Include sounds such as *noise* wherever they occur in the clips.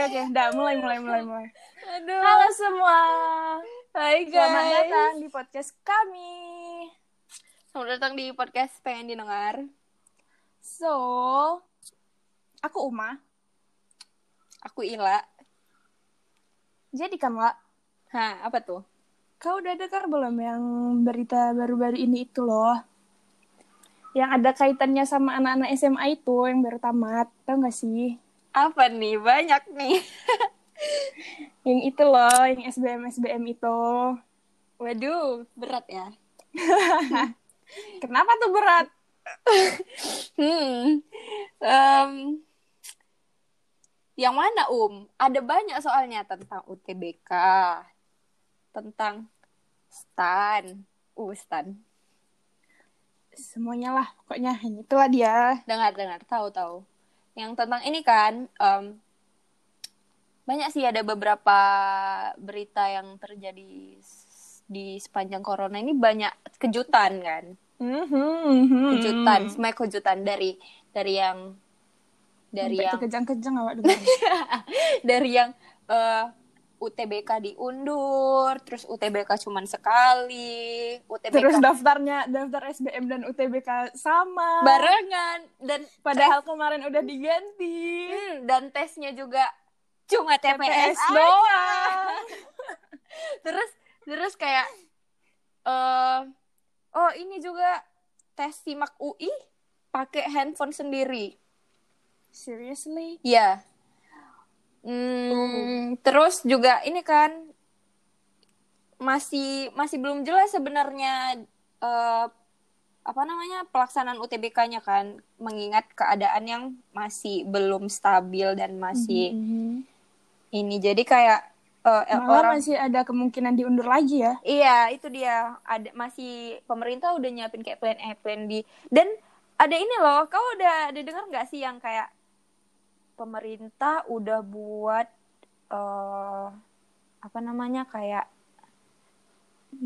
oke oke. Udah mulai mulai mulai mulai. Aduh. Halo semua. Hai guys. Selamat datang di podcast kami. Selamat datang di podcast pengen didengar. So, aku Uma. Aku Ila. Jadi kamu, Wak, Hah, apa tuh? kau udah dengar belum yang berita baru-baru ini itu loh? Yang ada kaitannya sama anak-anak SMA itu yang baru tamat. Tahu gak sih? Apa nih? Banyak nih. *laughs* Yang itu loh, yang SBM-SBM itu. Waduh, berat ya. *laughs* Kenapa tuh berat? *laughs* Hmm. Em, yang mana, Um? Ada banyak soalnya tentang UTBK, tentang STAN. Uh, STAN. Semuanya lah, pokoknya itulah dia. Dengar, dengar, tahu, tahu. Yang tentang ini kan, em, banyak sih ada beberapa berita yang terjadi di sepanjang corona ini banyak kejutan kan, Mhm. kejutan, semuanya kejutan dari dari yang dari Sampai yang kejang-kejang awak *laughs* dari yang eh, UTBK diundur, terus UTBK cuman sekali, UTBK Terus daftarnya daftar SBM dan UTBK sama. barengan dan Padahal kemarin udah diganti. Hmm, dan tesnya juga cuma TPS, TPS doang. *laughs* terus terus kayak eh oh ini juga tes simak UI pakai handphone sendiri. Seriously? Ya. Hmm, terus juga ini kan masih masih belum jelas sebenarnya eh, apa namanya pelaksanaan UTBK-nya kan mengingat keadaan yang masih belum stabil dan masih Mhm. ini jadi kayak eh, Malah orang masih ada kemungkinan diundur lagi ya. iya itu dia ada masih pemerintah udah nyiapin kayak plan A plan B dan ada ini loh kau udah ada dengar nggak sih yang kayak pemerintah udah buat eh apa namanya kayak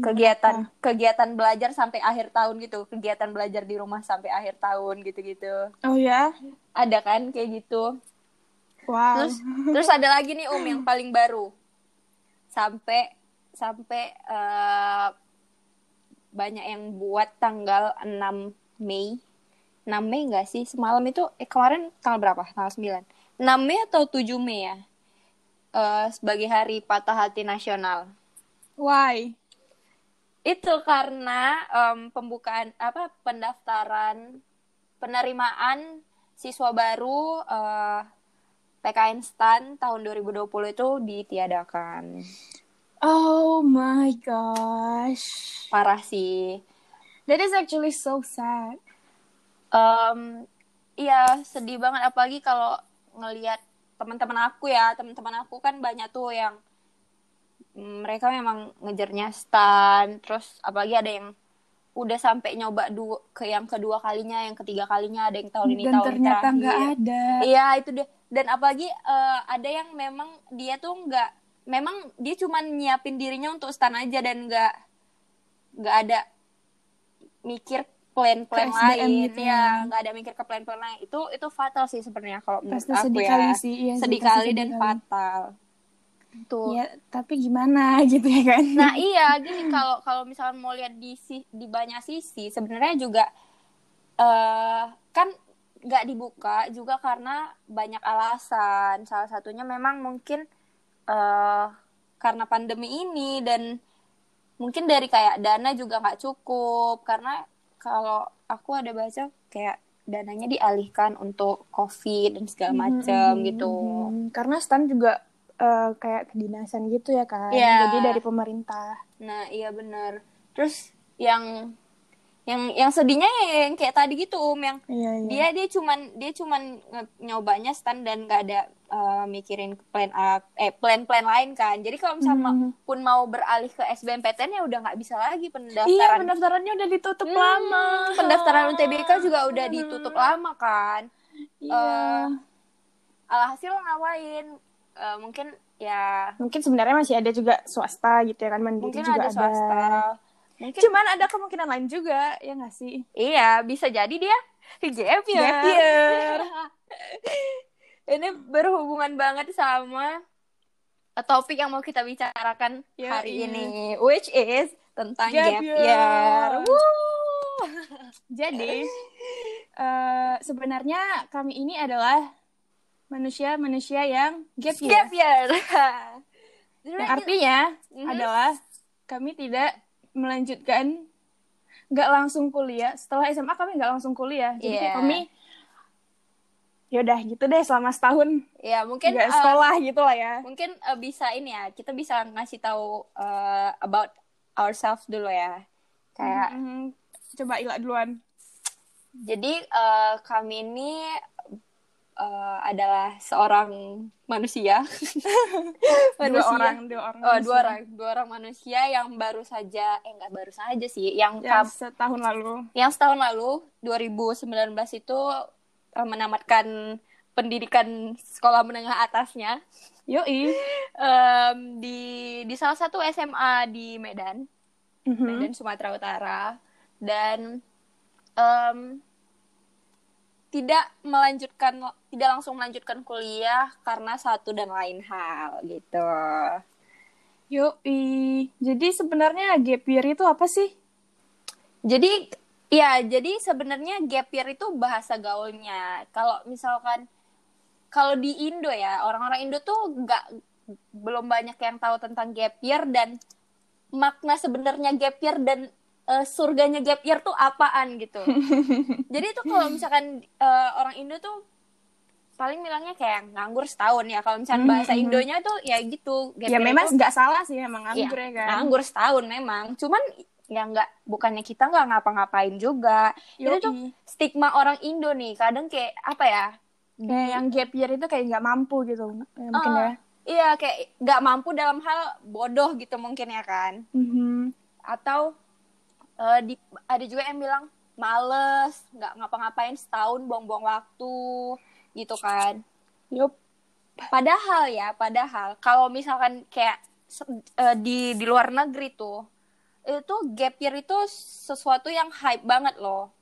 kegiatan kegiatan belajar sampai akhir tahun gitu kegiatan belajar di rumah sampai akhir tahun gitu-gitu Oh ya? ada kan kayak gitu Wow. Terus terus ada lagi nih Om yang paling baru. Sampai sampai eh, banyak yang buat tanggal 6 Mei. 6 Mei enggak sih? Semalam itu eh kemarin tanggal berapa? Tanggal 9. 6 Mei atau 7 Mei ya? Eh, sebagai hari patah hati nasional. Why? Itu karena em, pembukaan apa pendaftaran penerimaan siswa baru eh, PKN STAN tahun 2020 itu ditiadakan. Oh my gosh. Parah sih. That is actually so sad. Em, iya, sedih banget apalagi kalau ngelihat teman-teman aku ya, teman-teman aku kan banyak tuh yang mm, mereka memang ngejarnya STAN, terus apalagi ada yang udah sampai nyoba dua, ke yang kedua kalinya, yang ketiga kalinya, ada yang tahun ini Dan tahun ternyata nggak ada. Iya itu dia. Dan apalagi eh, ada yang memang dia tuh nggak, memang dia cuman nyiapin dirinya untuk stan aja dan nggak nggak ada mikir plan-plan lain gitu ya ya. nggak ada mikir ke plan-plan lain itu itu fatal sih sebenarnya kalau menurut Pasti aku sedih ya kali sih. Iya, sedih kali sedih dan kali. fatal tuh Ya, tapi gimana *laughs* gitu ya kan? Nah iya gini kalau kalau misalnya mau lihat di si- di banyak sisi sebenarnya juga eh kan nggak dibuka juga karena banyak alasan salah satunya memang mungkin eh karena pandemi ini dan mungkin dari kayak dana juga nggak cukup karena kalau aku ada baca kayak dananya dialihkan untuk covid dan segala macam Mhm, gitu mhm. Karena stan juga eh, kayak kedinasan gitu ya kan. Iya. Jadi dari pemerintah. Nah, iya bener. Terus yang yang yang sedihnya ya yang kayak tadi gitu Om yang Iya, iya. dia dia cuman dia cuman nyobanya stand dan gak ada eh, mikirin plan A eh plan-plan lain kan. Jadi kalau misalnya Mhm. pun mau beralih ke SBMPTN ya udah nggak bisa lagi pendaftaran. Iya, pendaftarannya udah ditutup Hmm, lama. Pendaftaran UTBK juga udah ditutup lama kan. Iya. Eh, Alhasil ngapain? Eh, mungkin ya Mungkin sebenarnya masih ada juga swasta gitu ya kan mandiri mungkin juga ada swasta. Mungkin Cuman ada kemungkinan lain juga, ya nggak sih? Iya, bisa jadi dia gap year. Gap year. Ini berhubungan banget sama topik yang mau kita bicarakan Yoi. hari ini, which is tentang Gap gap, year. year. *laughs* Jadi eh, sebenarnya kami ini adalah manusia-manusia yang gap year. Gap year. *laughs* Yang artinya Mhm. adalah kami tidak melanjutkan nggak langsung kuliah. Setelah SMA kami nggak langsung kuliah. Jadi kayak Iya. kami ya udah gitu deh selama setahun ya mungkin nggak uh, sekolah gitu lah ya. mungkin uh, bisa ini ya kita bisa ngasih tahu uh, about ourselves dulu ya kayak Mhm. Coba Ila duluan. jadi uh, kami ini uh, adalah seorang manusia *laughs* Dua orang, dua orang. oh dua manusia. orang dua orang manusia yang baru saja eh nggak baru saja sih yang Yang setahun lalu. yang setahun lalu 2019 itu uh, menamatkan pendidikan sekolah menengah atasnya Yoi. Em, di di salah satu SMA di Medan Mhm. Medan Sumatera Utara dan em, tidak melanjutkan tidak langsung melanjutkan kuliah karena satu dan lain hal gitu. Yoi. Jadi sebenarnya gap year itu apa sih? Jadi ya jadi sebenarnya gap year itu bahasa gaulnya. Kalau misalkan kalau di Indo ya orang-orang Indo tuh nggak belum banyak yang tahu tentang gap year dan makna sebenarnya gap year dan eh, surganya gap year tuh apaan gitu. *laughs* Jadi itu kalau misalkan eh, orang Indo tuh paling bilangnya kayak nganggur setahun ya. Kalau misalkan Mhm, bahasa mhm. Indonya tuh ya gitu. Gap ya memang nggak salah sih emang Iya, nganggur ya kan. nganggur setahun memang. Cuman ya nggak bukannya kita nggak ngapa-ngapain juga. Itu tuh Yoi. stigma orang Indo nih. Kadang kayak apa ya? Kayak yang gap year itu kayak nggak mampu gitu. Ya, mungkin Ah, ya. Iya kayak nggak mampu dalam hal bodoh gitu mungkin ya kan. Mhm. Atau eh, di, ada juga yang bilang males, nggak ngapa-ngapain setahun buang-buang waktu gitu kan. Yup. Padahal ya, padahal kalau misalkan kayak eh, di di luar negeri tuh itu gap year itu sesuatu yang hype banget loh.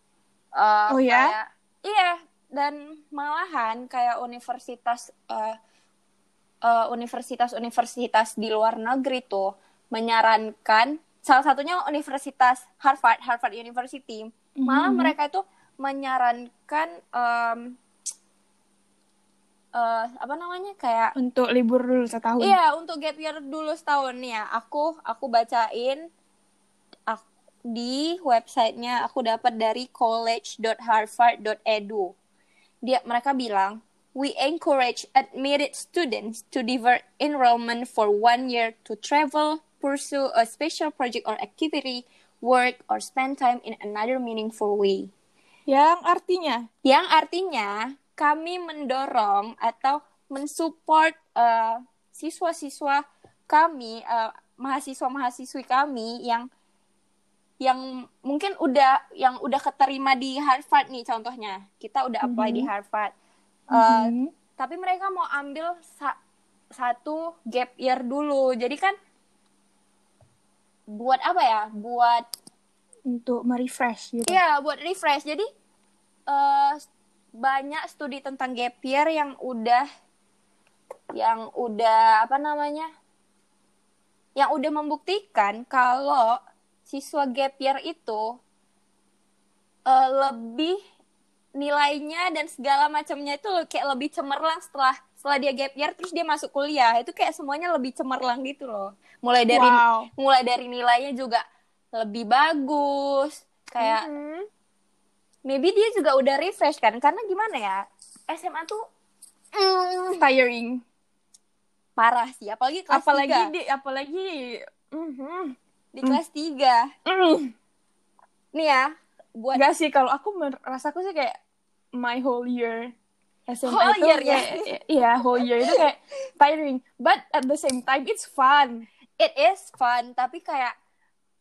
Eh, Oh ya? kayak- iya, dan malahan kayak universitas eh, eh, universitas-universitas di luar negeri tuh menyarankan salah satunya Universitas Harvard, Harvard University, malah Mhm. mereka itu menyarankan em, eh, apa namanya kayak Untuk libur dulu setahun. Iya, untuk gap year dulu setahun ya. Aku aku bacain di websitenya aku dapat dari college.harvard.edu. Dia mereka bilang, we encourage admitted students to divert enrollment for one year to travel, pursue a special project or activity, work, or spend time in another meaningful way. Yang artinya Yang artinya kami mendorong atau mensupport eh, siswa-siswa kami, eh, mahasiswa-mahasiswi kami yang yang mungkin udah yang udah keterima di Harvard nih contohnya. Kita udah apply di Mhm. Harvard. Eh, Mhm. tapi mereka mau ambil sa- satu gap year dulu. Jadi kan buat apa ya? Buat untuk merefresh gitu. Iya, buat refresh. Jadi eh banyak studi tentang gap year yang udah yang udah apa namanya? Yang udah membuktikan kalau siswa gap year itu eh, lebih nilainya dan segala macamnya itu kayak lebih cemerlang setelah setelah dia gap year terus dia masuk kuliah. Itu kayak semuanya lebih cemerlang gitu loh. Mulai dari Wow. mulai dari nilainya juga lebih bagus kayak Mhm. maybe dia juga udah refresh kan karena gimana ya SMA tuh mm, tiring. parah sih apalagi kelas Apalagi 3 di apalagi mhm. Di kelas 3 Mm. nih ya buat Enggak sih kalau aku merasaku sih kayak my whole year SMA Whole itu year, ya? iya whole year itu kayak tiring. But at the same time it's fun. It is fun tapi kayak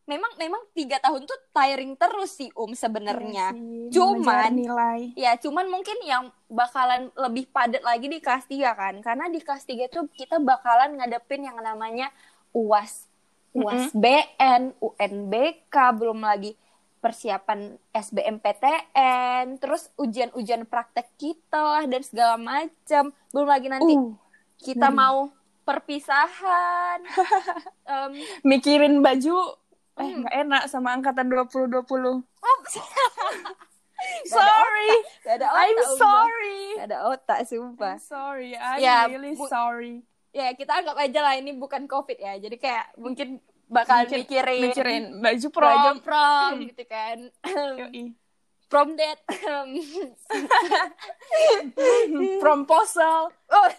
memang memang tiga tahun tuh tiring terus sih um sebenarnya. Sih, Cuman- nilai. Ya cuman mungkin yang bakalan lebih padat lagi di kelas 3 kan. Karena di kelas 3 tuh kita bakalan ngadepin yang namanya UAS UAS BN UNBK belum lagi persiapan SBMPTN, terus ujian-ujian praktek kita lah dan segala macam. Belum lagi nanti Uh, kita ngeri. mau perpisahan. *laughs* Em, mikirin baju eh Hmm. nggak enak sama angkatan 2020. Ups. Sorry. Gak ada otak, I'm sorry. Gak ada otak, sumpah. I'm sorry. I'm Ya, really sorry. Ya, kita anggap aja lah ini bukan COVID ya. Jadi kayak mungkin bakal Mungkin mikirin, Mikirin baju prom. baju prom Hmm. gitu kan. *laughs* Prom date. *laughs* Promposal. oh.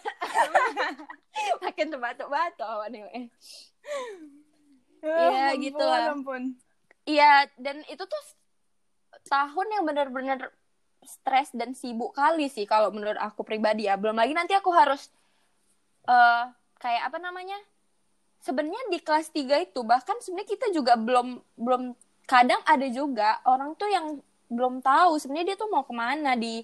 *laughs* Makin tebatok-batok awan ini. Iya, ampun, gitu lah. Iya, dan itu tuh tahun yang bener-bener stres dan sibuk kali sih kalau menurut aku pribadi ya. Belum lagi nanti aku harus eh kayak apa namanya? Sebenarnya di kelas 3 itu bahkan sebenarnya kita juga belum belum kadang ada juga orang tuh yang belum tahu sebenarnya dia tuh mau ke mana di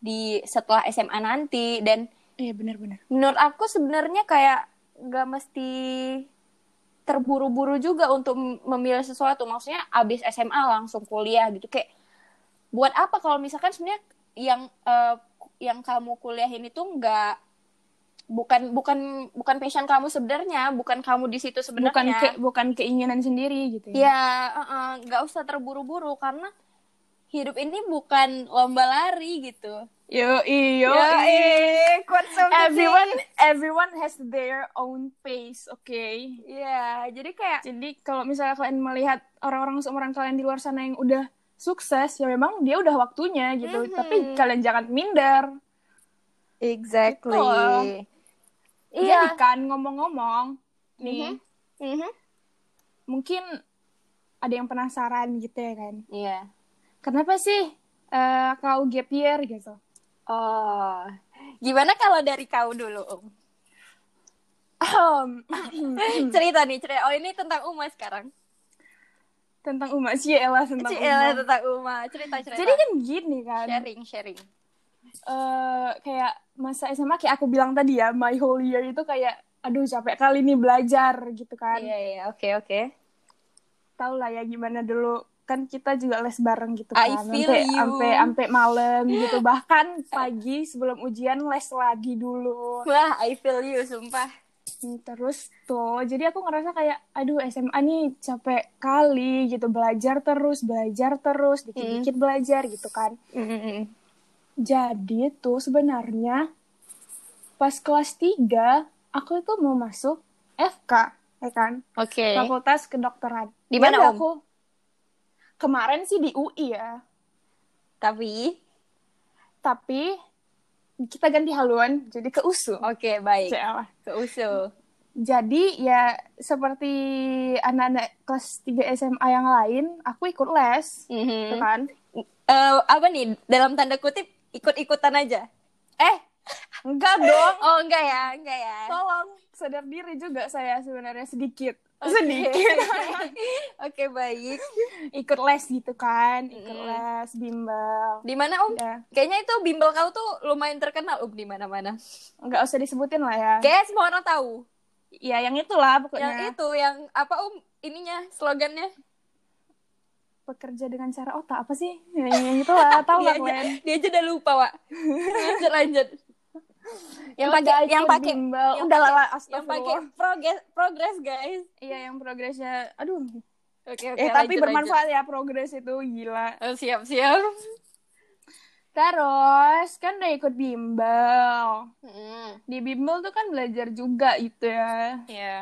di setelah SMA nanti dan Iya benar-benar. menurut aku sebenarnya kayak nggak mesti terburu-buru juga untuk mem- memilih sesuatu maksudnya abis SMA langsung kuliah gitu kayak buat apa kalau misalkan sebenarnya yang eh, yang kamu kuliahin itu nggak bukan bukan bukan passion kamu sebenarnya bukan kamu di situ Bukan sebenarnya ke, bukan keinginan sendiri gitu ya. ya eh, eh, nggak usah terburu-buru karena hidup ini bukan lomba lari gitu Yo, yo, quotes of the day. Everyone, everyone has their own pace, oke? Iya, jadi kayak Jadi kalau misalnya kalian melihat orang-orang seumuran kalian di luar sana yang udah sukses, ya memang dia udah waktunya gitu. Mhm. Tapi kalian jangan minder. exactly. Gitu. Jadi Iya. kan ngomong-ngomong, nih Mhm. mungkin ada yang penasaran gitu ya kan. Iya. Kenapa sih eh, kau gap year gitu? Oh, gimana kalau dari kau dulu, Om? *clears throat* cerita nih, cerita. Oh, ini tentang Uma sekarang. tentang Uma Ciela tentang Ciela Uma. tentang Uma. Cerita, cerita. Jadi kan gini kan. sharing, sharing. eh kayak masa SMA kayak aku bilang tadi ya, my whole year itu kayak aduh capek kali nih belajar gitu kan. Iya, iya, oke, oke. Tahu lah ya gimana dulu kan kita juga les bareng gitu I kan. feel Sampai you. sampai sampai malam gitu. *laughs* Bahkan pagi sebelum ujian les lagi dulu. Wah, I feel you, sumpah. Hmm, Terus tuh, jadi aku ngerasa kayak, aduh SMA nih capek kali gitu, belajar terus, belajar terus, dikit-dikit belajar gitu kan. Mm-mm. Jadi tuh sebenarnya pas kelas 3, aku itu mau masuk FK, ya kan? Oke. Fakultas Kedokteran. Di mana, Om? Aku, kemarin sih di UI ya, Tapi, tapi kita ganti haluan jadi ke USU. oke, baik. Cielah. Ke usul. Jadi ya seperti anak-anak kelas 3 SMA yang lain, aku ikut les, Mhm. gitu kan? Eh, apa nih, dalam tanda kutip, ikut-ikutan aja? Eh, Enggak dong. oh enggak ya, enggak ya. Tolong sadar diri juga saya sebenarnya sedikit. Oke. Sedikit. *laughs* Oke, baik. ikut les gitu kan, ikut Mm-mm. les bimbel. Di mana, Om? Ya, Kayaknya itu bimbel kau tuh lumayan terkenal, Om, di mana-mana. nggak usah disebutin lah ya. Kayak semua orang tahu. Ya yang itulah pokoknya. Yang itu, yang apa, Om? Ininya, slogannya. Bekerja dengan cara otak apa sih? Ya, yang itulah, *laughs* tahu dia lah aja, kalian. dia aja udah lupa, Wak. lanjut, lanjut. Yang pakai, yang pakai, Udah lah, yang pakai progress, progress, guys. Iya, yang progresnya, aduh. Oke, oke. eh, tapi lanjut, bermanfaat ya progres itu, gila. lanjut. Oh, siap, siap. Terus, kan udah ikut bimbel. Hmm, Di bimbel tuh kan belajar juga gitu ya. ya.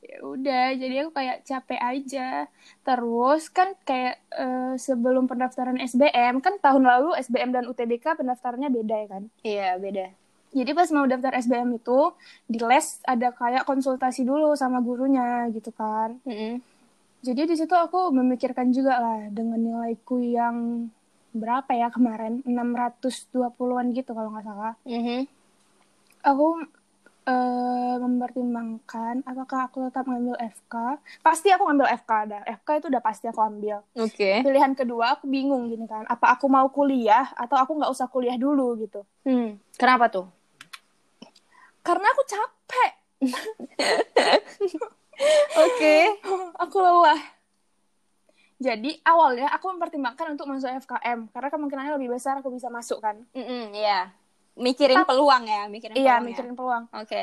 Ya udah jadi aku kayak capek aja terus kan kayak eh, sebelum pendaftaran SBM kan tahun lalu SBM dan UTBK pendaftarannya beda ya kan Iya, beda. jadi pas mau daftar SBM itu di les ada kayak konsultasi dulu sama gurunya gitu kan Mm-mm. jadi di situ aku memikirkan juga lah dengan nilaiku yang berapa ya kemarin 620-an gitu kalau nggak salah Mhm. aku eh, mempertimbangkan apakah aku tetap ngambil FK pasti aku ngambil FK dah FK itu udah pasti aku ambil Oke. pilihan kedua aku bingung gini kan apa aku mau kuliah atau aku nggak usah kuliah dulu gitu Hmm. Kenapa tuh? karena aku capek *laughs* Oke. aku lelah Jadi awalnya aku mempertimbangkan untuk masuk FKM karena kemungkinannya lebih besar aku bisa masuk kan. Mm-mm, iya. Mikirin peluang ya, mikirin Iya, peluang ya. mikirin peluang. Oke.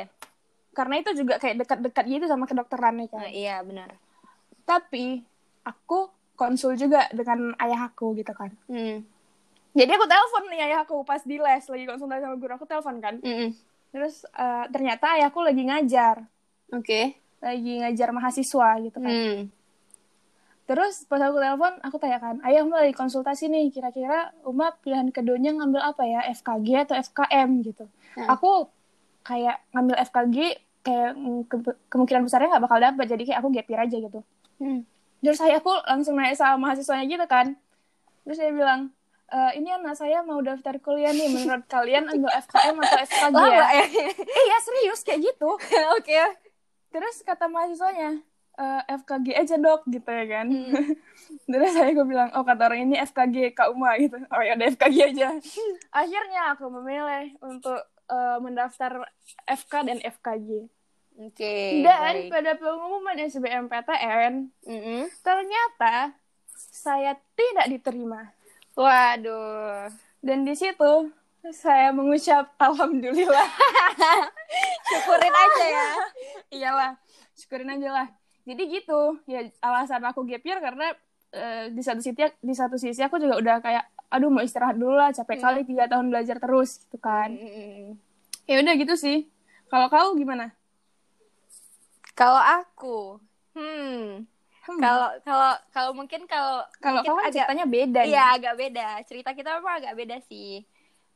Karena itu juga kayak dekat-dekat gitu sama kedokterannya kan. Nah, iya, benar. Tapi aku konsul juga dengan ayah aku gitu kan. Hmm. Jadi aku telepon nih ayah aku pas di les lagi konsultasi sama guru aku telepon kan. Mm-mm. Terus eh, ternyata ayahku lagi ngajar, Oke. lagi ngajar mahasiswa gitu kan. Hmm. Terus pas aku telepon, aku tanya kan, ayah Uma lagi konsultasi nih, kira-kira Uma pilihan keduanya ngambil apa ya, FKG atau FKM gitu. Hmm. Aku kayak ngambil FKG, kayak ke- kemungkinan besarnya nggak bakal dapet, jadi kayak aku gap year aja gitu. Hmm. Terus ayahku langsung nanya sama mahasiswanya gitu kan. Terus dia bilang, "E, ini anak saya mau daftar kuliah nih, menurut *laughs* kalian ambil FKM atau FKG ya? Lama ya. Iya serius kayak gitu. *laughs* Oke. Terus kata mahasiswanya, "Eh, FKG aja dok gitu ya kan. Hmm. *laughs* Terus saya gue bilang, oh kata orang ini FKG Kak Uma gitu. *laughs* Oh ya udah FKG aja. *laughs* Akhirnya aku memilih untuk eh, mendaftar FK dan FKG. Oke. dan baik. pada pengumuman SBMPTN, Mm-mm. ternyata saya tidak diterima. Waduh. Dan di situ saya mengucap alhamdulillah. Syukurin aja ya. Iyalah, syukurin aja lah. Jadi gitu, ya alasan aku gap year karena eh, di satu sisi di satu sisi aku juga udah kayak aduh mau istirahat dulu lah capek Hmm. kali tiga tahun belajar terus gitu kan Mm-mm. ya udah gitu sih kalau kau gimana Kalau aku, hmm, Hmm. kalau kalau kalau mungkin kalau kalau kau kan agak ceritanya beda nih. Iya, agak beda. Cerita kita memang agak beda sih.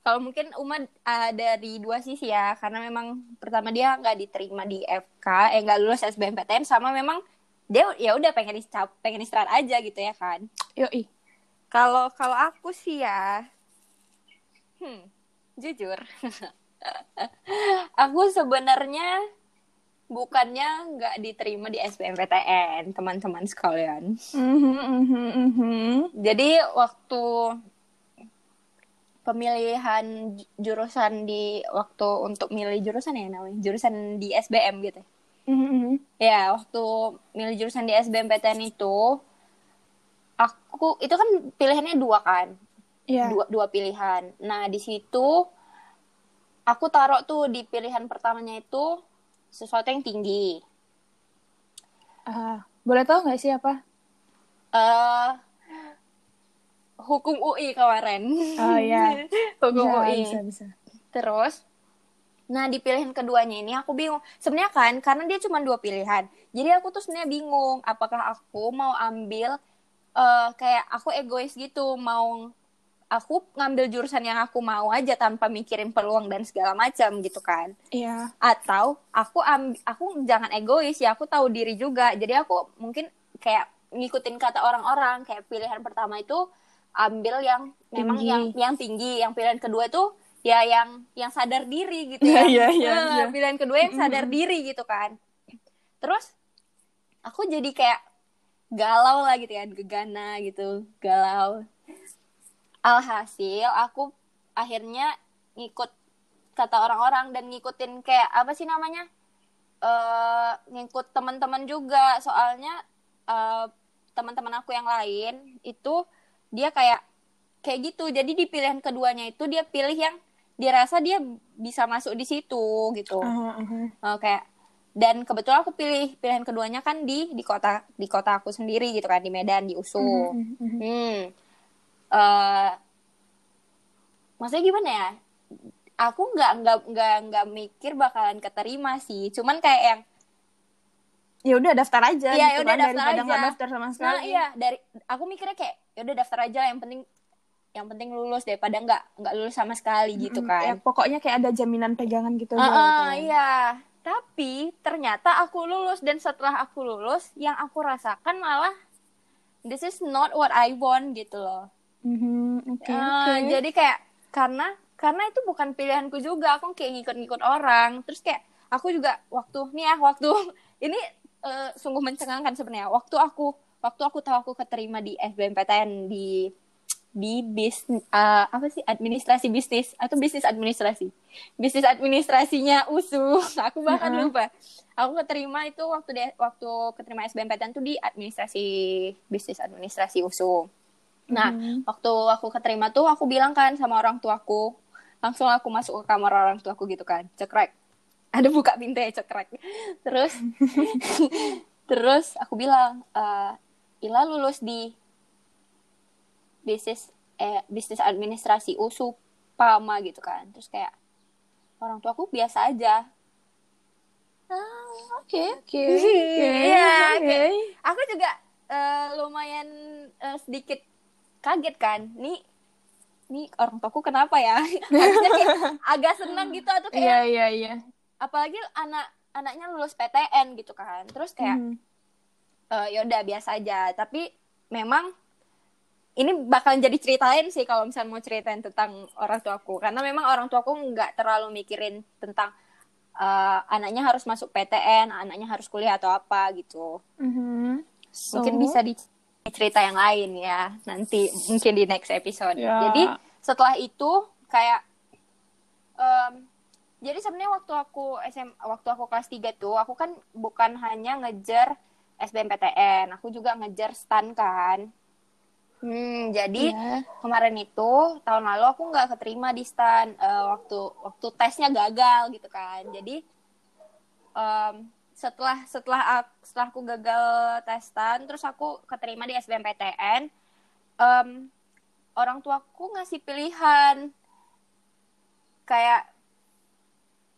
Kalau mungkin Uma uh, dari dua sisi ya, karena memang pertama dia nggak diterima di FK, eh nggak lulus SBMPTN, sama memang dia ya udah pengen istirahat, pengen istirahat aja gitu ya kan. Yoi. Kalau kalau aku sih ya, hmm, jujur, *laughs* aku sebenarnya bukannya nggak diterima di SBMPTN, teman-teman sekalian. Mhm, mhm, mhm. Jadi waktu pemilihan ju- jurusan di waktu untuk milih jurusan ya namanya jurusan di SBM gitu. Mhm, mhm. Ya waktu milih jurusan di SBMPTN itu aku itu kan pilihannya dua kan Iya. dua dua pilihan. Nah di situ aku taruh tuh di pilihan pertamanya itu sesuatu yang tinggi. Ah, boleh tahu nggak sih apa? eh hukum UI kemarin. Oh iya. *laughs* hukum bisa, UI. bisa, bisa. Terus, nah di pilihan keduanya ini aku bingung. Sebenarnya kan karena dia cuma dua pilihan. Jadi aku tuh sebenarnya bingung apakah aku mau ambil eh kayak aku egois gitu, mau aku ngambil jurusan yang aku mau aja tanpa mikirin peluang dan segala macam gitu kan. Iya. Atau aku am aku jangan egois ya, aku tahu diri juga. Jadi aku mungkin kayak ngikutin kata orang-orang kayak pilihan pertama itu ambil yang memang Tinggi. yang yang tinggi, yang pilihan kedua itu ya yang yang sadar diri gitu ya. Iya, iya, Nah, iya. Pilihan kedua yang sadar diri gitu kan. Terus aku jadi kayak galau lah gitu kan, gegana gitu, galau. Alhasil aku akhirnya ngikut kata orang-orang dan ngikutin kayak apa sih namanya? eh ngikut teman-teman juga soalnya eh, teman-teman aku yang lain itu dia kayak kayak gitu. Jadi di pilihan keduanya itu dia pilih yang dia rasa dia bisa masuk di situ gitu. Aha, aha. Eh, kayak dan kebetulan aku pilih pilihan keduanya kan di di kota di kota aku sendiri gitu kan di Medan di USU. Mhm, mhm. Hmm. Eh, maksudnya gimana ya? Aku nggak nggak nggak nggak mikir bakalan keterima sih. Cuman kayak yang Ya udah daftar aja Iya, gitu ya udah kan, daftar daripada aja. daftar sama sekali. nah iya dari aku mikirnya kayak ya udah daftar aja lah, yang penting yang penting lulus daripada nggak nggak lulus sama sekali gitu Mm, kan. ya, pokoknya kayak ada jaminan pegangan gitu gitu ah, kan. iya. Tapi ternyata aku lulus dan setelah aku lulus, yang aku rasakan malah this is not what I want gitu loh. Mhm, Oke, Eh, oke. Jadi kayak karena karena itu bukan pilihanku juga, aku kayak ngikut-ngikut orang. Terus kayak aku juga waktu nih ya waktu *laughs* ini eh, sungguh mencengangkan sebenarnya. Waktu aku waktu aku tahu aku keterima di SBMPTN di di bisnis uh, apa sih? Administrasi bisnis. Atau bisnis administrasi. Bisnis administrasinya usu. *laughs* Aku bahkan uh-huh. lupa. Aku keterima itu waktu de waktu keterima SBMPTN tuh di administrasi bisnis administrasi usu. Nah uh-huh. waktu aku keterima tuh aku bilang kan sama orang tuaku. Langsung aku masuk ke kamar orang tuaku gitu kan. Cekrek. Ada buka pintu ya cekrek. Terus *laughs* *laughs* terus aku bilang uh, Ila lulus di bisnis eh bisnis administrasi USU PAMA gitu kan. Terus kayak orang tua aku biasa aja. Ah oke oke. *laughs* Iya aku juga uh, lumayan uh, sedikit kaget kan. Nih nih orang tuaku kenapa ya? *laughs* Harusnya kayak agak senang gitu atau kayak iya iya iya. apalagi anak anaknya lulus PTN gitu kan. Terus kayak mm. Uh, ya udah biasa aja tapi memang ini bakalan jadi ceritain sih kalau misalnya mau ceritain tentang orang tuaku karena memang orang tuaku nggak terlalu mikirin tentang uh, anaknya harus masuk PTN, anaknya harus kuliah atau apa gitu. Mm-hmm. So... Mungkin bisa di cerita yang lain ya nanti mungkin di next episode. Yeah. Jadi setelah itu kayak um, jadi sebenarnya waktu aku SM waktu aku kelas 3 tuh aku kan bukan hanya ngejar SBMPTN, aku juga ngejar STAN kan. Hmm, jadi yeah. kemarin itu tahun lalu aku nggak keterima di stan uh, waktu waktu tesnya gagal gitu kan. Jadi um, setelah setelah aku, setelah aku gagal tes stan, terus aku keterima di SBMPTN, um, orang tuaku ngasih pilihan kayak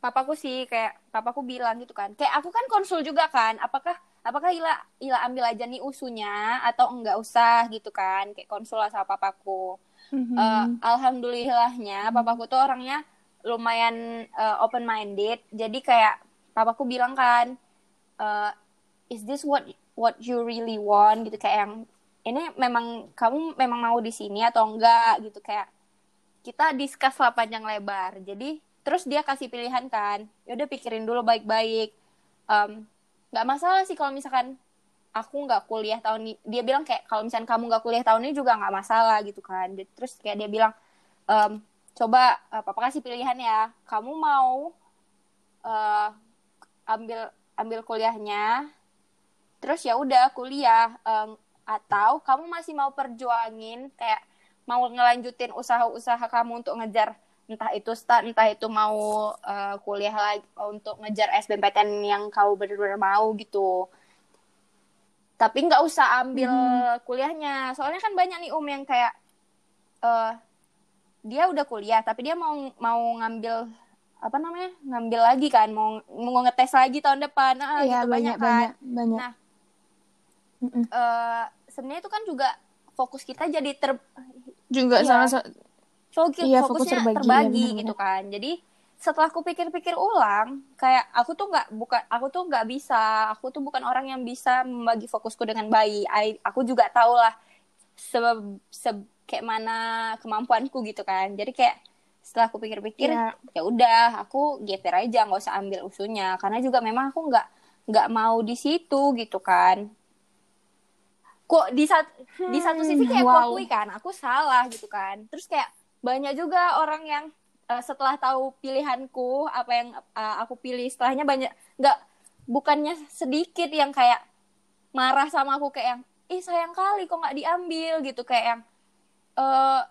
papaku sih kayak papaku bilang gitu kan. Kayak aku kan konsul juga kan, apakah apakah Ila Ila ambil aja nih usunya atau enggak usah? Gitu kan kayak konsul sama papaku. Mm-hmm. uh, alhamdulillahnya papaku tuh orangnya lumayan uh, eh, open minded jadi kayak papaku bilang kan uh, is this what what you really want? Gitu kayak yang ini memang kamu memang mau di sini atau enggak? Gitu kayak kita discuss lah panjang lebar. Jadi terus dia kasih pilihan kan yaudah pikirin dulu baik-baik. Um, nggak masalah sih kalau misalkan aku nggak kuliah tahun ini dia bilang kayak kalau misalkan kamu nggak kuliah tahun ini juga nggak masalah gitu kan. Terus kayak dia bilang ehm, coba uh, papa kasih pilihan ya. Kamu mau uh, ambil ambil kuliahnya terus ya udah kuliah um, atau kamu masih mau perjuangin kayak mau ngelanjutin usaha-usaha kamu untuk ngejar entah itu start entah itu mau uh, kuliah lagi untuk ngejar SBMPTN yang kau benar-benar mau gitu. Tapi nggak usah ambil hmm. kuliahnya. Soalnya kan banyak nih um yang kayak uh, dia udah kuliah tapi dia mau mau ngambil apa namanya ngambil lagi kan mau mau ngetes lagi tahun depan. Nah, ya, gitu banyak, banyak kan? banyak, nah uh, sebenarnya itu kan juga fokus kita jadi ter juga iya. sama fokus iya, fokusnya fokus terbagi, terbagi ya, gitu kan. Jadi setelah aku pikir-pikir ulang kayak aku tuh nggak bukan aku tuh nggak bisa aku tuh bukan orang yang bisa membagi fokusku dengan baik I, aku juga tahu lah sebab se, kayak mana kemampuanku gitu kan. Jadi kayak setelah aku pikir-pikir ya. ya udah aku geper aja nggak usah ambil usunya. Karena juga memang aku nggak nggak mau di situ gitu kan. Kok di satu hmm, di satu sisi kayak wow. aku akui kan aku salah gitu kan. Terus kayak banyak juga orang yang uh, setelah tahu pilihanku apa yang uh, aku pilih setelahnya banyak nggak bukannya sedikit yang kayak marah sama aku kayak yang ih sayang kali kok nggak diambil gitu kayak yang uh,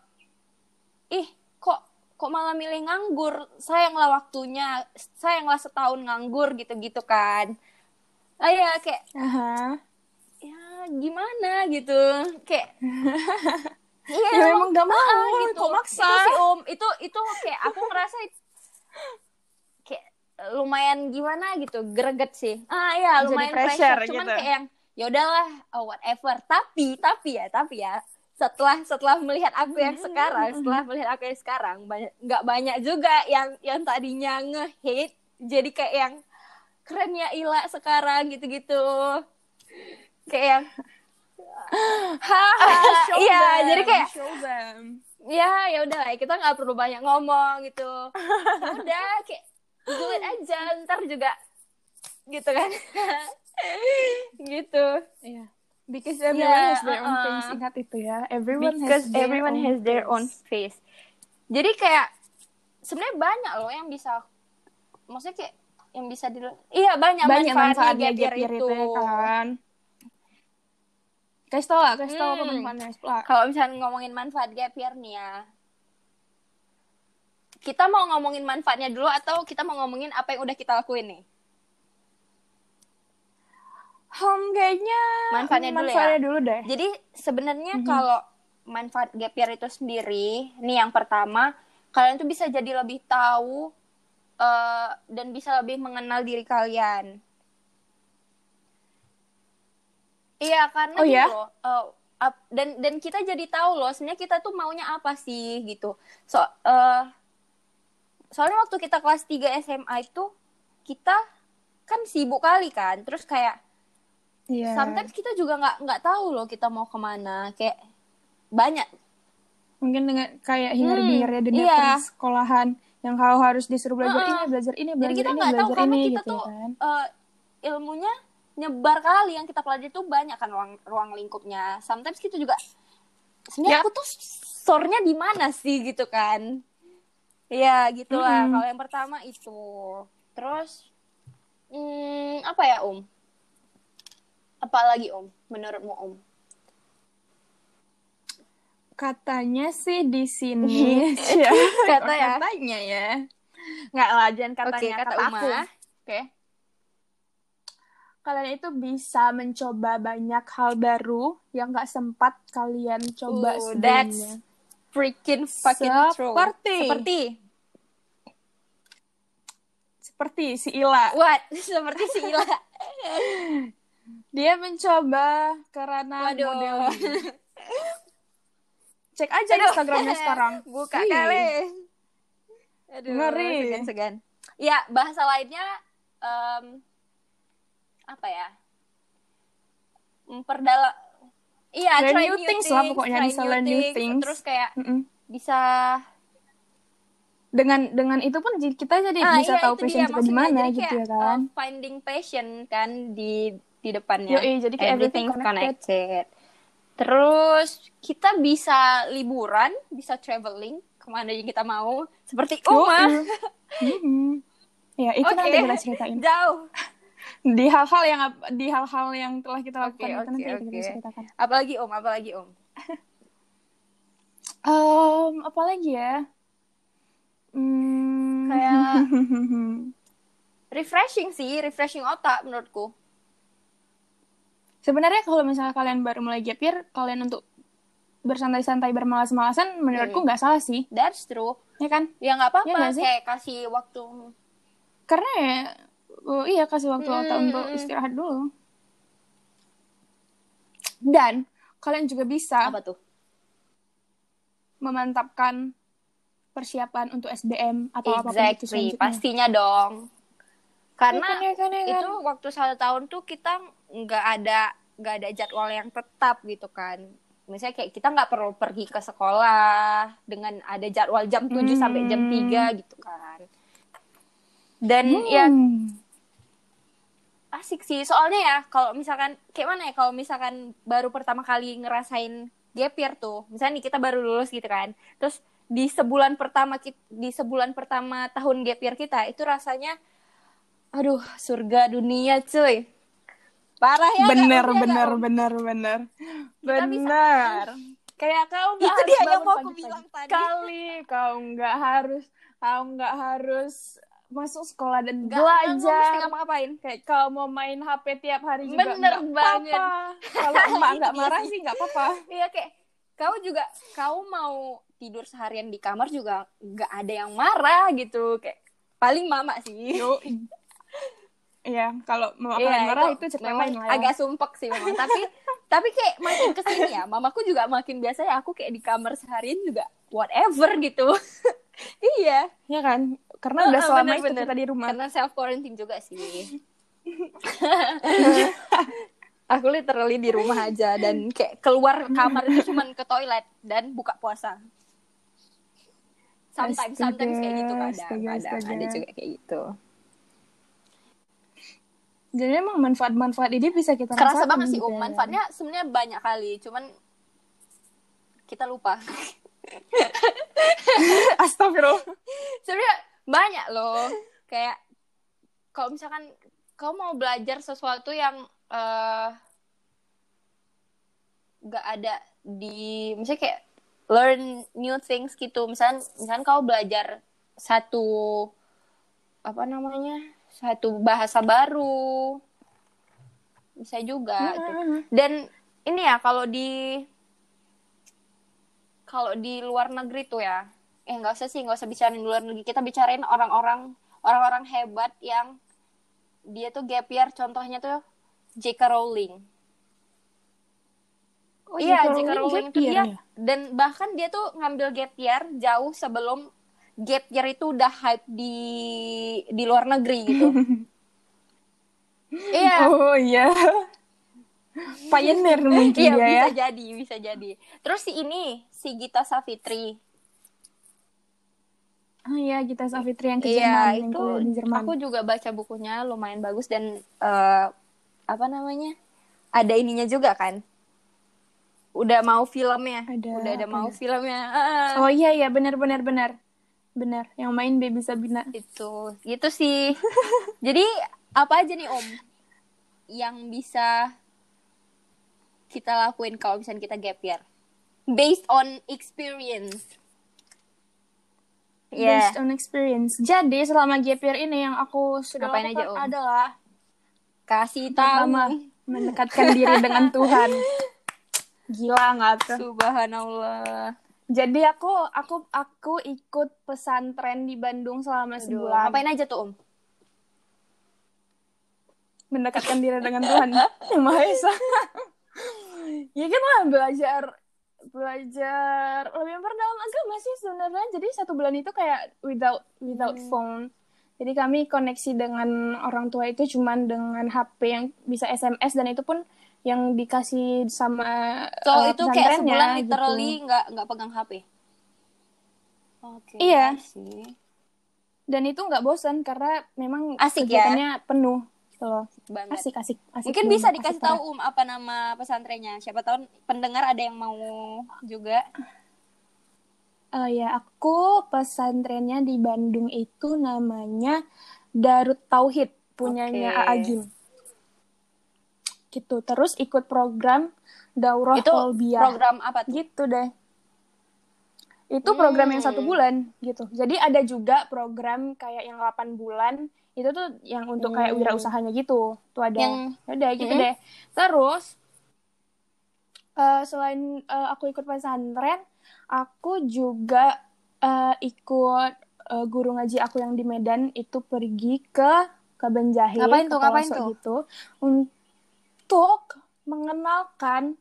ih kok kok malah milih nganggur? Sayanglah waktunya sayanglah setahun nganggur gitu gitu kan. Ah ya kayak uh -huh. ya gimana? gitu. Kayak *laughs* Iya, ya emang gak mau gitu. kok maksa itu sih om itu itu kayak aku ngerasa kayak lumayan gimana gitu greget sih ah iya lumayan Jadi pressure, pressure. cuman gitu. kayak yang ya udahlah oh, whatever tapi tapi ya tapi ya setelah setelah melihat aku yang sekarang setelah melihat aku yang sekarang banyak nggak banyak juga yang yang tadinya nge-hate jadi kayak yang keren ya Ila sekarang gitu-gitu kayak yang *laughs* iya jadi kayak ya ya udah lah kita nggak perlu banyak ngomong gitu ya udah kayak do it aja ntar juga gitu kan *laughs* gitu iya Because everyone Yeah, has their own uh-uh. face. Ingat itu ya. Everyone because has everyone own has their own face. Jadi kayak sebenarnya banyak loh yang bisa maksudnya kayak yang bisa di iya banyak, banyak manfaatnya manfaatnya gap year itu. itu kan. Kasih tau lah, kasih tau apa Hmm. manfaatnya. Lah. Kalau misalnya ngomongin manfaat gap year nih ya. Kita mau ngomongin manfaatnya dulu atau kita mau ngomongin apa yang udah kita lakuin nih? Hmm, kayaknya Manfaatnya dulu ya. manfaatnya dulu deh. Jadi sebenarnya Mhm. kalau manfaat gap year itu sendiri, nih yang pertama, kalian tuh bisa jadi lebih tahu eh, dan bisa lebih mengenal diri kalian. Iya, karena Oh, ya? loh, ap- dan dan kita jadi tahu loh, sebenarnya kita tuh maunya apa sih gitu. So, eh, soalnya waktu kita kelas 3 SMA itu kita kan sibuk kali kan, terus kayak Iya. sometimes kita juga nggak nggak tahu loh kita mau ke mana kayak banyak Mungkin dengan kayak hingar-bingarnya Hmm, dunia iya. persekolahan yang kau harus disuruh belajar Uh-uh. ini, belajar ini, jadi belajar kita ini, nggak tahu karena ini kita gitu tuh kan. eh, ilmunya nyebar kali yang kita pelajari tuh banyak kan ruang ruang lingkupnya sometimes kita juga sebenarnya Ya. aku tuh sornya di mana sih gitu kan ya gitulah Mm-mm. kalau yang pertama itu terus hmm, apa ya om apalagi om menurutmu om Katanya sih di sini. *laughs* ya, Kata ya. Katanya ya. Nggak lah, jangan katanya. Oke, kata kata Uma. aku. Oke. Kalian itu bisa mencoba banyak hal baru yang nggak sempat kalian coba Ooh, sebelumnya. that's freaking fucking true Seperti. seperti Seperti si Ila. what *laughs* seperti si Ila Dia mencoba karena Waduh. modeling. *laughs* Cek aja Aduh. Instagramnya sekarang. *laughs* buka Wih. kali aduh Ngeri. segan segan ya bahasa lainnya em, apa ya memperdalam iya Try try new new things lah pokoknya, bisa learn new things. terus kayak Mm-mm. bisa Dengan dengan itu pun kita jadi ah, bisa iya, tahu passion dia, kita di mana gitu kayak, ya kan. uh, finding passion kan di di depannya Yoi, jadi kayak everything everything connected. connected. Terus kita bisa liburan, bisa traveling ke mana yang kita mau, seperti Uma. Yoi. Mm-mm. Ya, itu Oke. nanti kita ceritain. Jauh. Di hal-hal yang di hal-hal yang telah kita lakukan Oke, itu nanti oke, kita ceritakan. Apalagi Om, apalagi Om. *laughs* Um, apa lagi ya? Hmm. Kayak *laughs* refreshing sih, refreshing otak menurutku. Sebenarnya kalau misalnya kalian baru mulai gap year, kalian untuk bersantai-santai bermalas-malasan menurutku Hmm. nggak salah sih, That's true. ya kan? Ya nggak apa-apa, sih? kayak kasih waktu. Karena ya, oh, iya kasih waktu Hmm, otak untuk hmm. istirahat dulu. Dan kalian juga bisa Apa tuh? memantapkan persiapan untuk SBM atau apa pun itu Exactly, selanjutnya. pastinya dong. Karena Ya kan, ya kan, ya kan. itu waktu satu tahun tuh kita nggak ada nggak ada jadwal yang tetap gitu kan. Misalnya kayak kita nggak perlu pergi ke sekolah dengan ada jadwal jam 7 Hmm. sampai jam 3 gitu kan. Dan ya Hmm. Asik sih soalnya ya kalau misalkan kayak mana ya kalau misalkan baru pertama kali ngerasain gap year tuh misalnya nih kita baru lulus gitu kan terus di sebulan pertama di sebulan pertama tahun gap year kita itu rasanya aduh surga dunia cuy parah ya bener, Iya nggak, bener, Om? bener, bener, bisa- bener. *laughs* Kayak kau nggak Itu dia yang mau aku bilang tadi. Kali kau nggak harus, kau nggak harus masuk sekolah dan Nggak- nggak mesti belajar. ngapa-ngapain Kayak kau mau main HP tiap hari juga Bener banget. Kalau *laughs* emak nggak marah sih. sih nggak apa-apa. *laughs* Iya kayak kau juga kau mau tidur seharian di kamar juga nggak ada yang marah gitu kayak paling mama sih. Iya, kalau mau apa Iya, marah itu cerita memang lain lah ya. agak sumpek sih memang tapi *laughs* tapi kayak makin ke sini ya mamaku juga makin biasa ya aku kayak di kamar seharian juga whatever gitu iya Iya kan? Karena udah Heeh, selama itu bener-bener. kita di rumah. karena self quarantine juga sih *laughs* aku literally di rumah aja dan kayak keluar kamar itu cuman ke toilet dan buka puasa sometimes sometimes kayak gitu kadang Astaga, kadang astaga. ada juga kayak gitu Jadi emang manfaat-manfaat ini bisa kita kerasa banget sih um ya. manfaatnya sebenarnya banyak kali cuman kita lupa *laughs* Astagfirullah. sebenarnya banyak loh. Kayak kalau misalkan kau mau belajar sesuatu yang eh nggak ada di misalnya kayak learn new things gitu. Misalkan misalkan kau belajar satu apa namanya satu bahasa baru. Bisa juga gitu. Dan ini ya kalau di kalau di luar negeri tuh ya eh nggak usah sih nggak usah bicarain luar negeri kita bicarain orang-orang orang-orang hebat yang dia tuh gap year contohnya tuh J.K. Rowling Oh, iya J.K. Rowling itu dia ya? dan bahkan dia tuh ngambil gap year jauh sebelum gap year itu udah hype di di luar negeri gitu *laughs* iya Oh iya. Pioneer *laughs* mungkin Iya ya ya. bisa jadi, bisa jadi. Terus si ini, si Gita Savitri. Oh iya, Gita Savitri yang ke Iya, Jerman, itu di Jerman. aku juga baca bukunya lumayan bagus dan eh, apa namanya? Ada ininya juga kan? Udah mau filmnya. Ada Udah ada mau ya? filmnya. Ah, Oh iya iya benar benar benar. Benar, yang main Baby Sabina. itu. Gitu sih. *laughs* Jadi apa aja nih Om yang bisa kita lakuin kalau misalnya kita gap year? Based on experience. Yeah. Based on experience. Jadi selama gap year ini yang aku sudah Ngapain lakukan aja, Om? adalah Kasih tahu. mendekatkan diri dengan Tuhan. *laughs* Gila nggak tuh? Subhanallah. Jadi aku aku aku ikut pesantren di Bandung selama Aduh, sebulan. ngapain aja tuh Om? Mendekatkan diri dengan Tuhan *laughs* yang Maha Esa. ya kan lah belajar belajar lebih memperdalam agama sih sebenarnya. Jadi satu bulan itu kayak without without Hmm. phone. Jadi kami koneksi dengan orang tua itu cuman dengan HP yang bisa SMS dan itu pun yang dikasih sama So eh, itu kayak sebulan gitu. literally nggak nggak pegang HP. Oke. Iya. sih. Dan itu nggak bosan karena memang Asik ya? kegiatannya penuh gitu loh. Banget. Asik, asik, asik. Mungkin bisa asik dikasih tahu Um apa nama pesantrennya. Siapa tahu pendengar ada yang mau juga. Oh ya, aku pesantrennya di Bandung itu namanya Darut Tauhid, punyanya Oke. AA Gim. Gitu. Terus ikut program Daurah itu Kolbiah. program apa tuh? Gitu deh. Itu program yang Hmm. satu bulan gitu. Jadi ada juga program kayak yang 8 bulan itu tuh yang untuk kayak Hmm. wirausahanya gitu. Tuh ada. Yang- Udah gitu Hmm. deh. Terus eh, selain eh, aku ikut pesantren, aku juga eh, ikut eh, guru ngaji aku yang di Medan itu pergi ke Kabanjahe, Ngapain ke tuh, ngapain tuh? gitu, untuk mengenalkan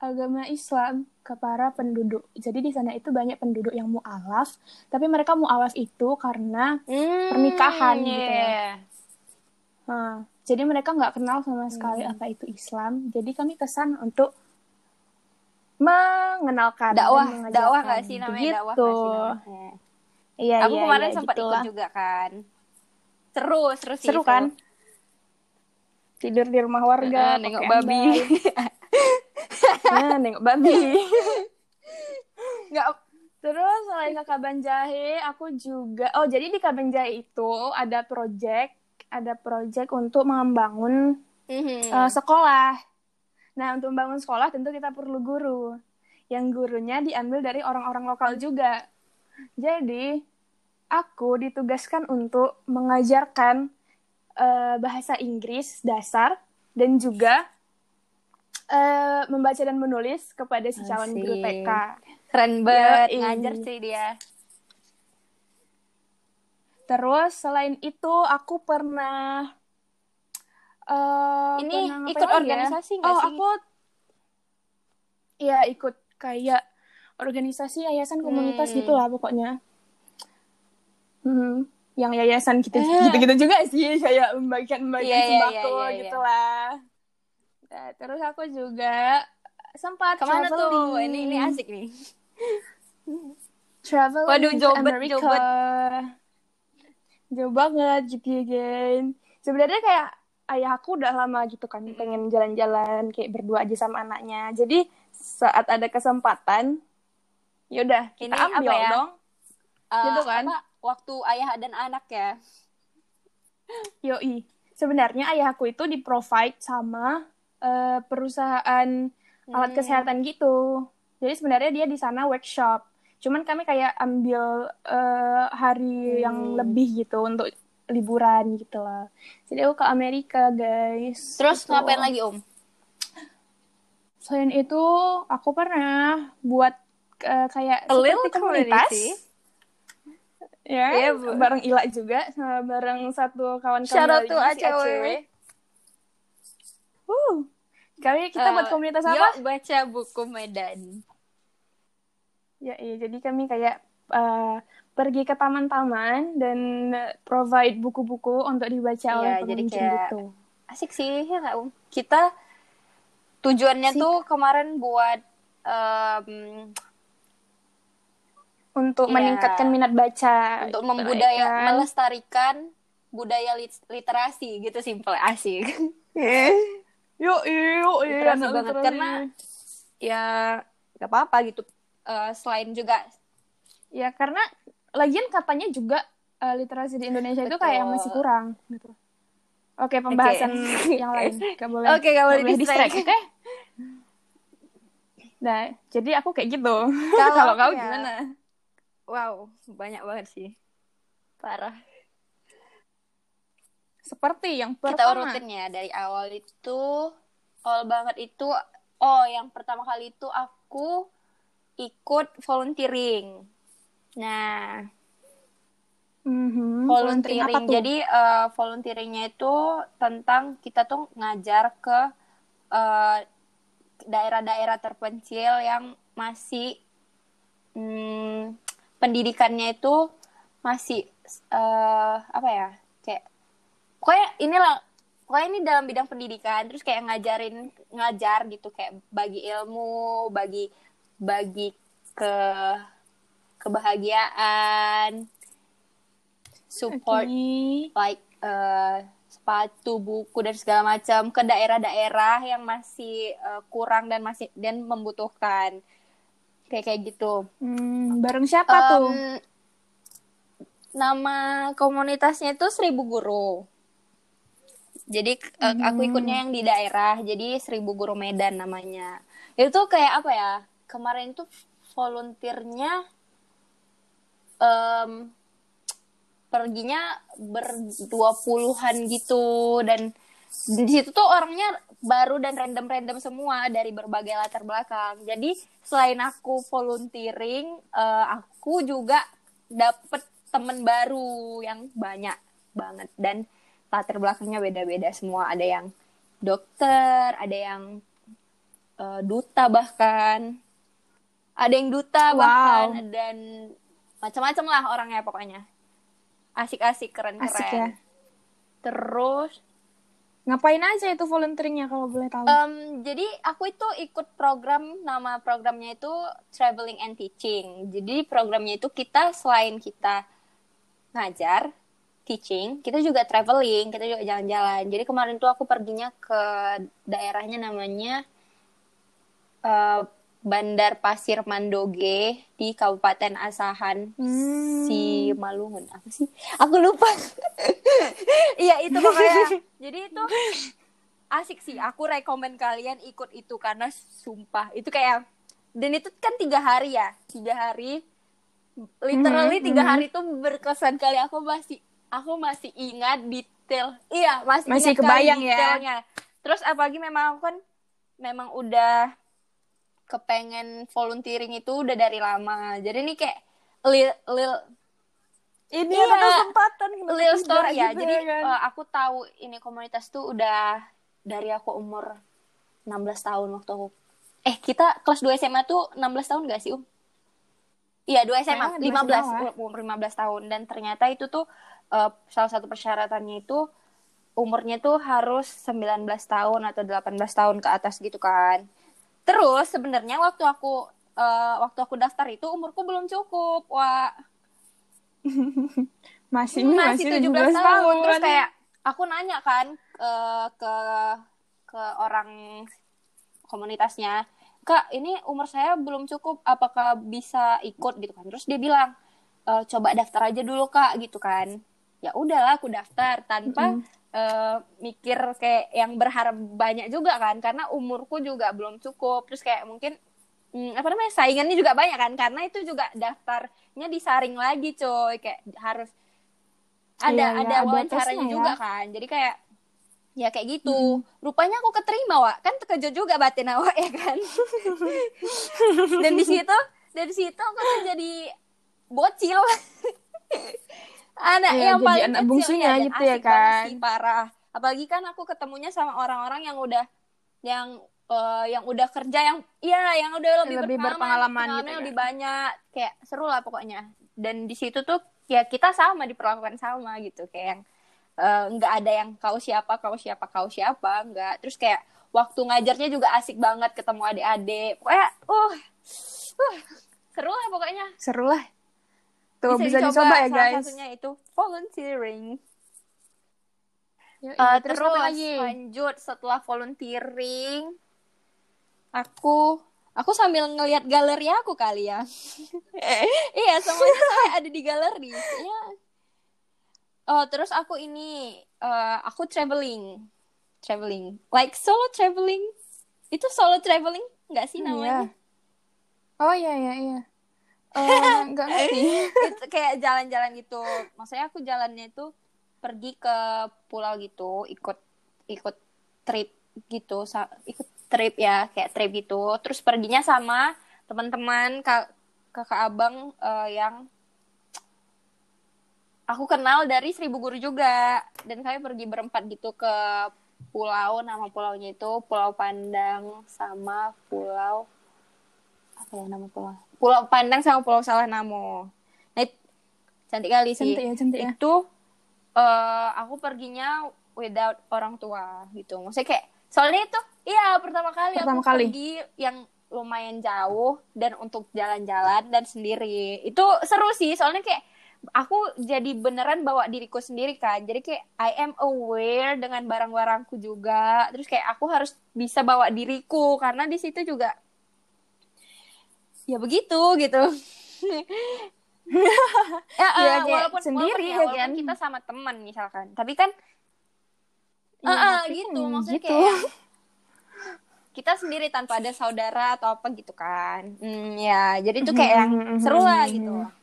agama Islam ke para penduduk. Jadi di sana itu banyak penduduk yang mualaf, tapi mereka mualaf itu karena Hmm, Pernikahan gitu ya. Nah, jadi mereka nggak kenal sama sekali Hmm. apa itu Islam. Jadi kami kesan untuk mengenalkan Dakwah, dakwah gak sih namanya Begitu. dakwah sih namanya? Iya, Aku iya, kemarin iya, sempat gitulah. ikut juga kan. Seru, seru sih. Seru itu. kan? Tidur di rumah warga, Eh, nengok babi. *laughs* *laughs* Nah, nengok babi. Nggak Terus selain ke Kabanjahe, aku juga oh jadi di Kabanjahe itu ada project, ada project untuk membangun Mhm. eh, sekolah. Nah, untuk membangun sekolah tentu kita perlu guru. Yang gurunya diambil dari orang-orang lokal juga. Jadi, aku ditugaskan untuk mengajarkan eh, bahasa Inggris dasar dan juga eh, membaca dan menulis kepada si calon guru Asik. TK. Keren banget Yoi. ngajar sih dia. Terus selain itu aku pernah eh Ini pernah ikut ya? organisasi nggak oh, sih? aku Iya, ikut kayak organisasi yayasan komunitas Hmm. gitu lah pokoknya. Hmm, yang yayasan gitu Eh. gitu-gitu juga sih kayak membagikan membagikan Iya, iya, sembako iya, iya, iya. gitu lah. Terus aku juga sempat Ke mana tuh? traveling. Ini ini asik nih. *laughs* traveling Waduh, ke jauh bet, Amerika. jauh banget gitu ya, Gen. Sebenarnya kayak ayah aku udah lama gitu kan pengen jalan-jalan kayak berdua aja sama anaknya jadi saat ada kesempatan yaudah kita Ini ambil apa ya? dong Eh, Gitu kan? apa, waktu ayah dan anak ya. yoi sebenarnya ayahku itu di provide sama eh, perusahaan alat Hmm. kesehatan gitu jadi sebenarnya dia di sana workshop cuman kami kayak ambil eh, hari yang Hmm. lebih gitu untuk liburan gitu lah jadi aku ke Amerika guys Terus Gitu. ngapain lagi om? Selain itu, aku pernah buat eh, kayak seperti komunitas. community. Ya, Iya, Bu. bareng Ila juga, sama bareng satu kawan Shout out to ACW. Uh, kami kita buat Eh, komunitas Yuk apa? baca buku Medan. Ya, iya, jadi kami kayak eh, pergi ke taman-taman dan provide buku-buku untuk dibaca Iya, oleh jadi pengunjung kayak- gitu. Asik sih ya? Kita tujuannya Asik. tuh kemarin buat em, Untuk Iya. meningkatkan minat baca. untuk gitu, membudaya ya kan? melestarikan budaya lit- literasi gitu simple asik. *laughs* Yuk, yuk, iya, banget karena ya nggak apa-apa gitu. Eh, selain juga Ya karena lagian katanya juga eh, literasi di Indonesia itu Betul. kayak masih kurang gitu. Oke, pembahasan *laughs* *laughs* yang lain. Gak boleh. Oke, gak boleh distract, oke? Nah, jadi aku kayak gitu. *laughs* Kalau kau ya- gimana? wow banyak banget sih parah. Seperti yang Kita pertama. urutin ya dari awal itu awal banget itu oh yang pertama kali itu aku ikut volunteering. Nah, Mhm, volunteering. tuh? Jadi eh, volunteeringnya itu tentang kita tuh ngajar ke eh, daerah-daerah terpencil yang masih hmm, pendidikannya itu masih eh, apa ya pokoknya inilah pokoknya ini dalam bidang pendidikan terus kayak ngajarin ngajar gitu kayak bagi ilmu bagi bagi ke kebahagiaan support Oke. like eh, sepatu, buku dan segala macam ke daerah-daerah yang masih eh, kurang dan masih dan membutuhkan kayak kayak gitu. Hmm, bareng siapa tuh? Em, nama komunitasnya itu Seribu Guru. Jadi eh, aku ikutnya yang di daerah, jadi Seribu Guru Medan namanya. Itu kayak apa ya? Kemarin tuh volunteernya em, perginya berdua puluhan gitu dan di situ tuh orangnya baru dan random-random semua dari berbagai latar belakang. Jadi selain aku volunteering, eh, aku juga dapet temen baru yang banyak banget dan latar belakangnya beda-beda semua. Ada yang dokter, ada yang eh, duta bahkan, ada yang duta Wow. bahkan dan macam-macam lah orangnya pokoknya. Asik-asik, keren-keren. Asik ya. Terus Ngapain aja itu volunteeringnya kalau boleh tahu? Em, jadi aku itu ikut program nama programnya itu Traveling and Teaching. Jadi programnya itu kita selain kita ngajar teaching, kita juga traveling, kita juga jalan-jalan. Jadi kemarin tuh aku perginya ke daerahnya namanya eh, Bandar Pasir Mandoge di Kabupaten Asahan, Hmm. si Malungun apa sih? Aku lupa. *laughs* Iya itu pokoknya. Jadi itu asik sih. Aku rekomen kalian ikut itu karena sumpah itu kayak dan itu kan tiga hari ya, tiga hari. Literally Mhm, tiga mhm. hari itu berkesan kali. Aku masih aku masih ingat detail. Iya masih Masih ingat kebayang ya. detailnya. Terus apalagi memang aku kan memang udah kepengen volunteering itu udah dari lama. Jadi ini kayak lil, lil Ini Iya. ada kesempatan Lil story ya. gitu Jadi kan? eh, aku tahu ini komunitas tuh udah dari aku umur 16 tahun waktu aku eh kita kelas 2 SMA tuh 16 tahun gak sih, Um? Iya, 2 SMA, dua 15 SMA lah. umur 15 tahun dan ternyata itu tuh eh, salah satu persyaratannya itu umurnya tuh harus 19 tahun atau 18 tahun ke atas gitu kan. Terus sebenarnya waktu aku eh, waktu aku daftar itu umurku belum cukup. Wah, *laughs* masih masih, masih 17 tahun. Terus kayak aku nanya kan ke ke ke orang komunitasnya kak ini umur saya belum cukup apakah bisa ikut gitu kan terus dia bilang e, coba daftar aja dulu kak gitu kan ya udahlah aku daftar tanpa Mm. eh, mikir kayak yang berharap banyak juga kan karena umurku juga belum cukup. Terus kayak mungkin hmm, apa namanya saingannya juga banyak kan karena itu juga daftarnya disaring lagi coy. Kayak harus ada Iya, iya, ada ada wawancaranya ya. juga kan. Jadi kayak ya kayak gitu. Rupanya aku keterima wak. Kan terkejut juga batin awak ya kan? *laughs* Dan di situ dari situ aku tuh jadi bocil *laughs* anak Iya, yang paling anak kecil bungsunya ya, gitu ya kan. sih, parah. Apalagi kan aku ketemunya sama orang-orang yang udah yang eh, yang udah kerja yang iya yang udah lebih, Lebih berpengalaman gitu pengalamannya ya. lebih banyak. Kayak seru lah pokoknya. Dan di situ tuh ya kita sama diperlakukan sama gitu. Kayak yang eh, nggak ada yang kau siapa kau siapa kau siapa nggak. Terus kayak waktu ngajarnya juga asik banget ketemu adik-adik. Pokoknya uh, uh seru lah pokoknya. Seru lah. Tuh bisa, dicoba, ya salah guys. satunya itu volunteering. Yoi, Eh, terus, terus lagi? lanjut setelah volunteering. Aku aku sambil ngelihat galeri aku kali ya. *laughs* Iya semuanya saya ada di galeri. Ya oh terus aku ini eh, aku traveling. Traveling. Like solo traveling. Itu solo traveling nggak sih namanya Iya. Oh iya iya iya. Eh, nggak *laughs* ngerti. itu kayak jalan-jalan gitu. Maksudnya aku jalannya itu pergi ke pulau gitu ikut ikut trip gitu ikut trip ya kayak trip gitu. Terus perginya sama teman-teman kak kakak abang eh, yang aku kenal dari Seribu Guru juga. Dan kami pergi berempat gitu ke pulau. Nama pulaunya itu Pulau Pandang sama Pulau apa ya nama pulau Pulau Pandang sama Pulau Salah Namo. Nah, cantik kali sih. Cantik ya cantik ya. itu eh aku perginya without orang tua gitu. Maksudnya kayak soalnya itu iya pertama kali Pertama aku kali. pergi yang lumayan jauh dan untuk jalan-jalan dan sendiri. Itu seru sih soalnya kayak aku jadi beneran bawa diriku sendiri kan. Jadi kayak I am aware dengan barang-barangku juga. Terus kayak aku harus bisa bawa diriku karena di situ juga ya begitu gitu *laughs* ya, eh, Ya, walaupun sendiri walaupun ya walaupun kan. kita sama teman misalkan tapi kan ah, tapi gitu maksudnya gitu. kayak yang *laughs* kita sendiri tanpa ada saudara atau apa gitu kan hmm, ya jadi itu kayak yang Mhm, seru lah mhm, gitu mhm.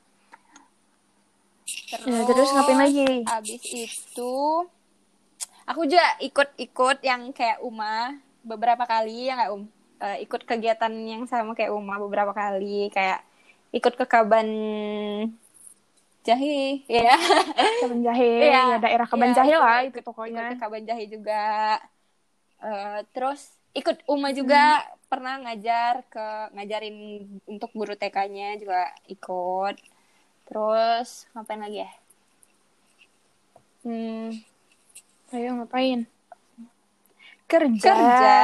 Ya, terus ngapain lagi? abis itu aku juga ikut-ikut yang kayak Uma beberapa kali ya nggak Um Eh, ikut kegiatan yang sama kayak Uma beberapa kali kayak ikut ke Kaban Jahe ya Kaban Jahe, *laughs* Iya, ya daerah Kaban Jahe aku lah ikut- itu ikut pokoknya. ke Kaban Jahe juga Eh, terus ikut Uma juga Hmm. pernah ngajar ke ngajarin untuk guru TK-nya juga ikut terus ngapain lagi ya hmm, Ayo ngapain? Kerja. kerja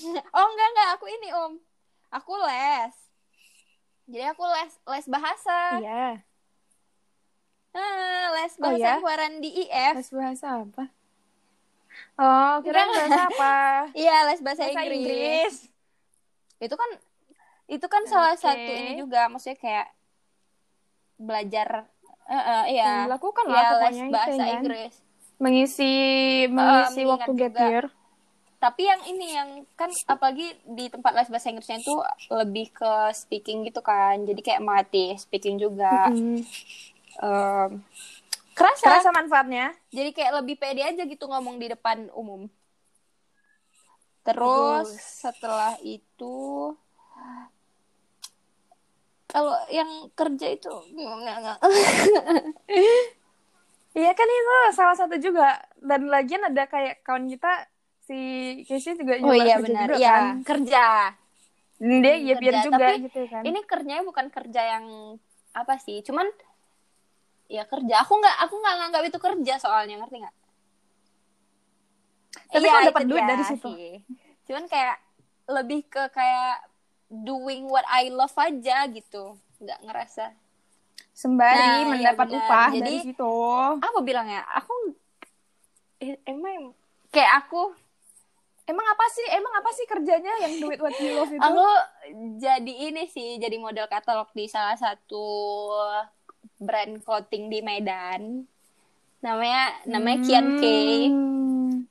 *laughs* oh enggak enggak aku ini om aku les jadi aku les les bahasa Iya. Ah, les Oh, bahasa ya? keluaran di IF Les bahasa apa? Oh, kira bahasa *laughs* apa? iya les bahasa, Bahasa Inggris. Inggris. itu kan itu kan salah Oke. satu ini juga maksudnya kayak belajar eh, eh, iya Dilakukan lah Iya, pokoknya les itu bahasa ya kan. Inggris Mengisi mengisi mengingat waktu gap juga. year. Tapi yang ini yang kan apalagi di tempat les bahasa Inggrisnya itu lebih ke speaking gitu kan. Jadi kayak melatih speaking juga. Mm. Em, kerasa. Terasa manfaatnya? jadi kayak lebih pede aja gitu ngomong di depan umum. Terus setelah itu kalau yang kerja itu nggak nggak. *laughs* Iya kan itu salah satu juga. Dan lagian ada kayak kawan kita si Casey juga oh iya kerja benar juga iya kan. kerja Dan dia Hmm, ya biar juga Tapi gitu kan. ini kerjanya bukan kerja yang apa sih cuman ya kerja aku nggak aku nggak nganggap itu kerja soalnya ngerti nggak Tapi Iya, kan dapat duit dari situ. sih. cuman kayak lebih ke kayak doing what I love aja gitu nggak ngerasa sembari Nah, iya mendapat benar. upah Jadi- dari situ. apa bilangnya aku eh, emang kayak aku Emang apa sih? Emang apa sih kerjanya yang do it what you love itu? aku jadi ini sih jadi model katalog di salah satu brand clothing di Medan namanya namanya Kian K Hmm.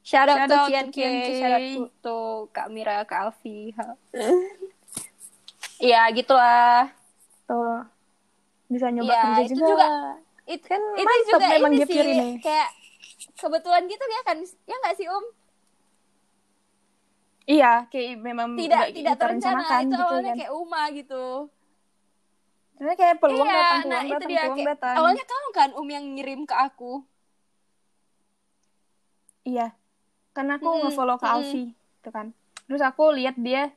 shout out Shout to out Kian K shout out to, to Kak Mira Kak Alfi *laughs* Iya gitu lah Tuh. Bisa nyoba Iya, kerja itu juga. juga. It, Kan itu juga memang ini sih ini. kayak kebetulan gitu ya kan ya nggak sih Um Iya, kayak memang tidak tidak terencana itu gitu awalnya kan. kayak Uma gitu Sebenarnya kayak peluang iya datang, nah peluang itu datang, dia peluang kayak datang. awalnya kamu kan Um yang ngirim ke aku Iya. Karena aku Mm-mm, nge-follow Kak mm-mm. Alfi gitu kan. Terus aku lihat dia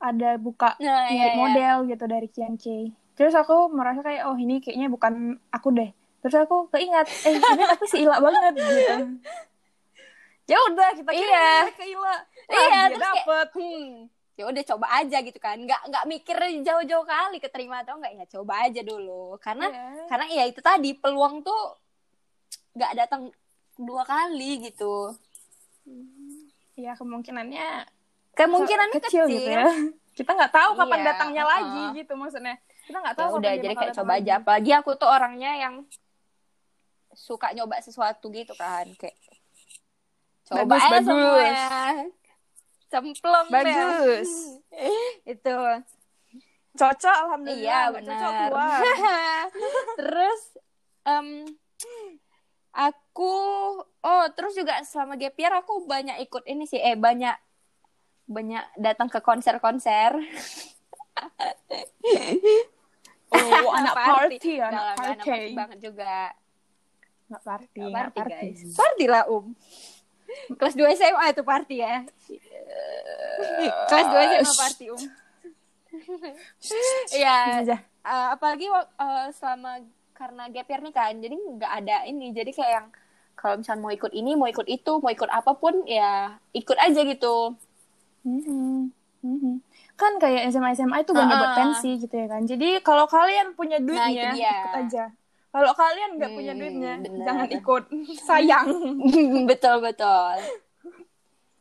ada buka nah iya, iya. model gitu dari Kian K. Terus aku merasa kayak oh ini kayaknya bukan aku deh. Terus aku keingat eh ini tapi si Ila banget gitu. *laughs* Ya udah kita kirim Iya. ke Ila. Iya, dia terus kayak, dapet. hmm, ya udah coba aja gitu kan nggak nggak mikir jauh-jauh kali keterima atau enggak ya coba aja dulu karena Iya. karena ya itu tadi peluang tuh nggak datang dua kali gitu Iya kemungkinannya kemungkinannya kecil, kecil, gitu ya. *laughs* Kita nggak tahu kapan Iya, datangnya uh-uh. lagi gitu maksudnya. Kita nggak ya tahu. udah kapan dia jadi kayak coba lagi. aja apalagi aku tuh orangnya yang suka nyoba sesuatu gitu kan kayak coba Bagus, aja bagus. semua cemplung. Bagus. *laughs* itu Cocok alhamdulillah. iya nggak Cocok benar keluar. *laughs* terus em, aku oh terus juga selama gap year aku banyak ikut ini sih eh banyak banyak datang ke konser-konser *laughs* Oh, anak party, Nggak anak nggak anak party. party banget juga Nggak party, Nggak nggak party, guys party lah um kelas 2 SMA itu party ya kelas 2 SMA party um Iya, eh, apalagi eh, selama karena gap year nih kan, jadi nggak ada ini, jadi kayak yang kalau misalnya mau ikut ini, mau ikut itu, mau ikut apa pun ya ikut aja gitu. Mhm. Mhm. Kan kayak SMA SMA itu gak Uh-uh. buat pensi gitu ya kan. Jadi kalau kalian punya Nah, duitnya, dia. ikut aja. Kalau kalian nggak punya Hmm, duitnya, bener. jangan ikut. *laughs* Sayang. *laughs* betul betul.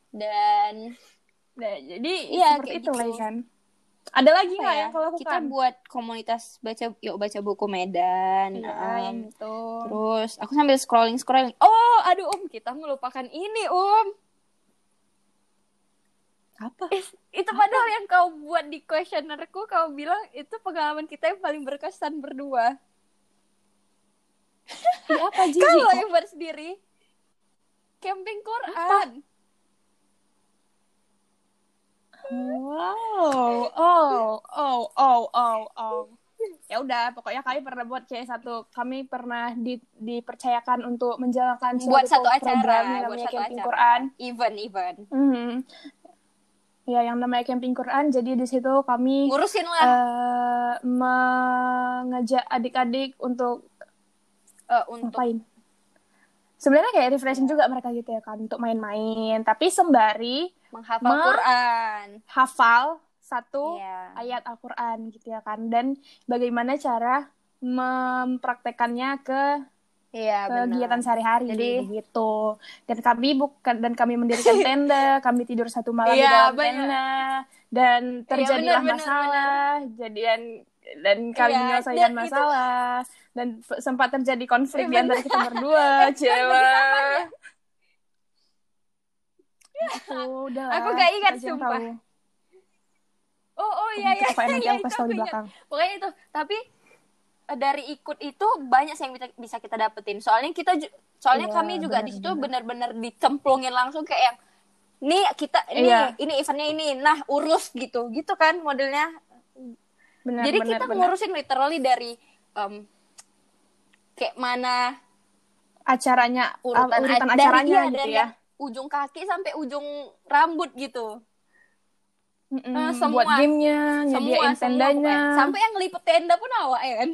Dan Nah, jadi Iya, seperti itu gitu. ya kan. Ada lagi apa nggak ya, yang lakukan? kita buat komunitas baca yuk baca buku Medan. Iya, um, yang itu. Terus aku sambil scrolling scrolling. Oh, aduh um, kita melupakan ini um. Apa? Itu padahal yang kau buat di questionnaire-ku kau bilang itu pengalaman kita yang paling berkesan berdua. Apa Jiji? Kalau yang buat sendiri camping Quran. Wow. Oh, oh, oh, oh, oh. Ya udah, pokoknya kami pernah buat kayak satu. Kami pernah di, dipercayakan untuk menjalankan buat satu acara, program yang buat namanya satu camping acara. Quran. Event event. Mhm. Ya, yang namanya camping Quran. Jadi di situ kami Ngurusin lah eh mengajak adik-adik untuk eh, untuk ngapain? Sebenarnya kayak refreshing juga mereka gitu ya kan untuk main-main, tapi sembari menghafal Ma- Quran. hafal satu Iya. ayat Al-Qur'an gitu ya kan dan bagaimana cara mempraktekannya ke Iya, kegiatan sehari-hari Jadi- gitu. Dan kami bukan dan kami mendirikan *laughs* tenda, kami tidur satu malam di Iya, dalam benar. tenda dan terjadilah benar, benar, masalah, jadian dan kami Iya, menyelesaikan dan itu- masalah dan sempat terjadi konflik di antara kita berdua, Lagi cila. samanya. Itu udah. Aku gak ingat, sumpah. tahu. Oh, oh iya iya. Iya, aku itu aku ingat. Pokoknya itu, tapi eh, dari ikut itu banyak sih yang bisa, bisa kita dapetin. Soalnya kita soalnya Iya, kami juga di situ benar-benar. dicemplungin langsung kayak yang nih kita ini Iya. ini eventnya ini nah urus gitu gitu kan modelnya Benar, jadi benar, kita benar. ngurusin literally dari em, kayak mana acaranya urutan, urutan dari- acaranya iya, gitu dari ya. ujung kaki sampai ujung rambut gitu Mm-mm, Eh, semua. buat gamenya, semua nyediain semua tendanya. pokoknya. sampai yang ngelipet tenda pun awak ya kan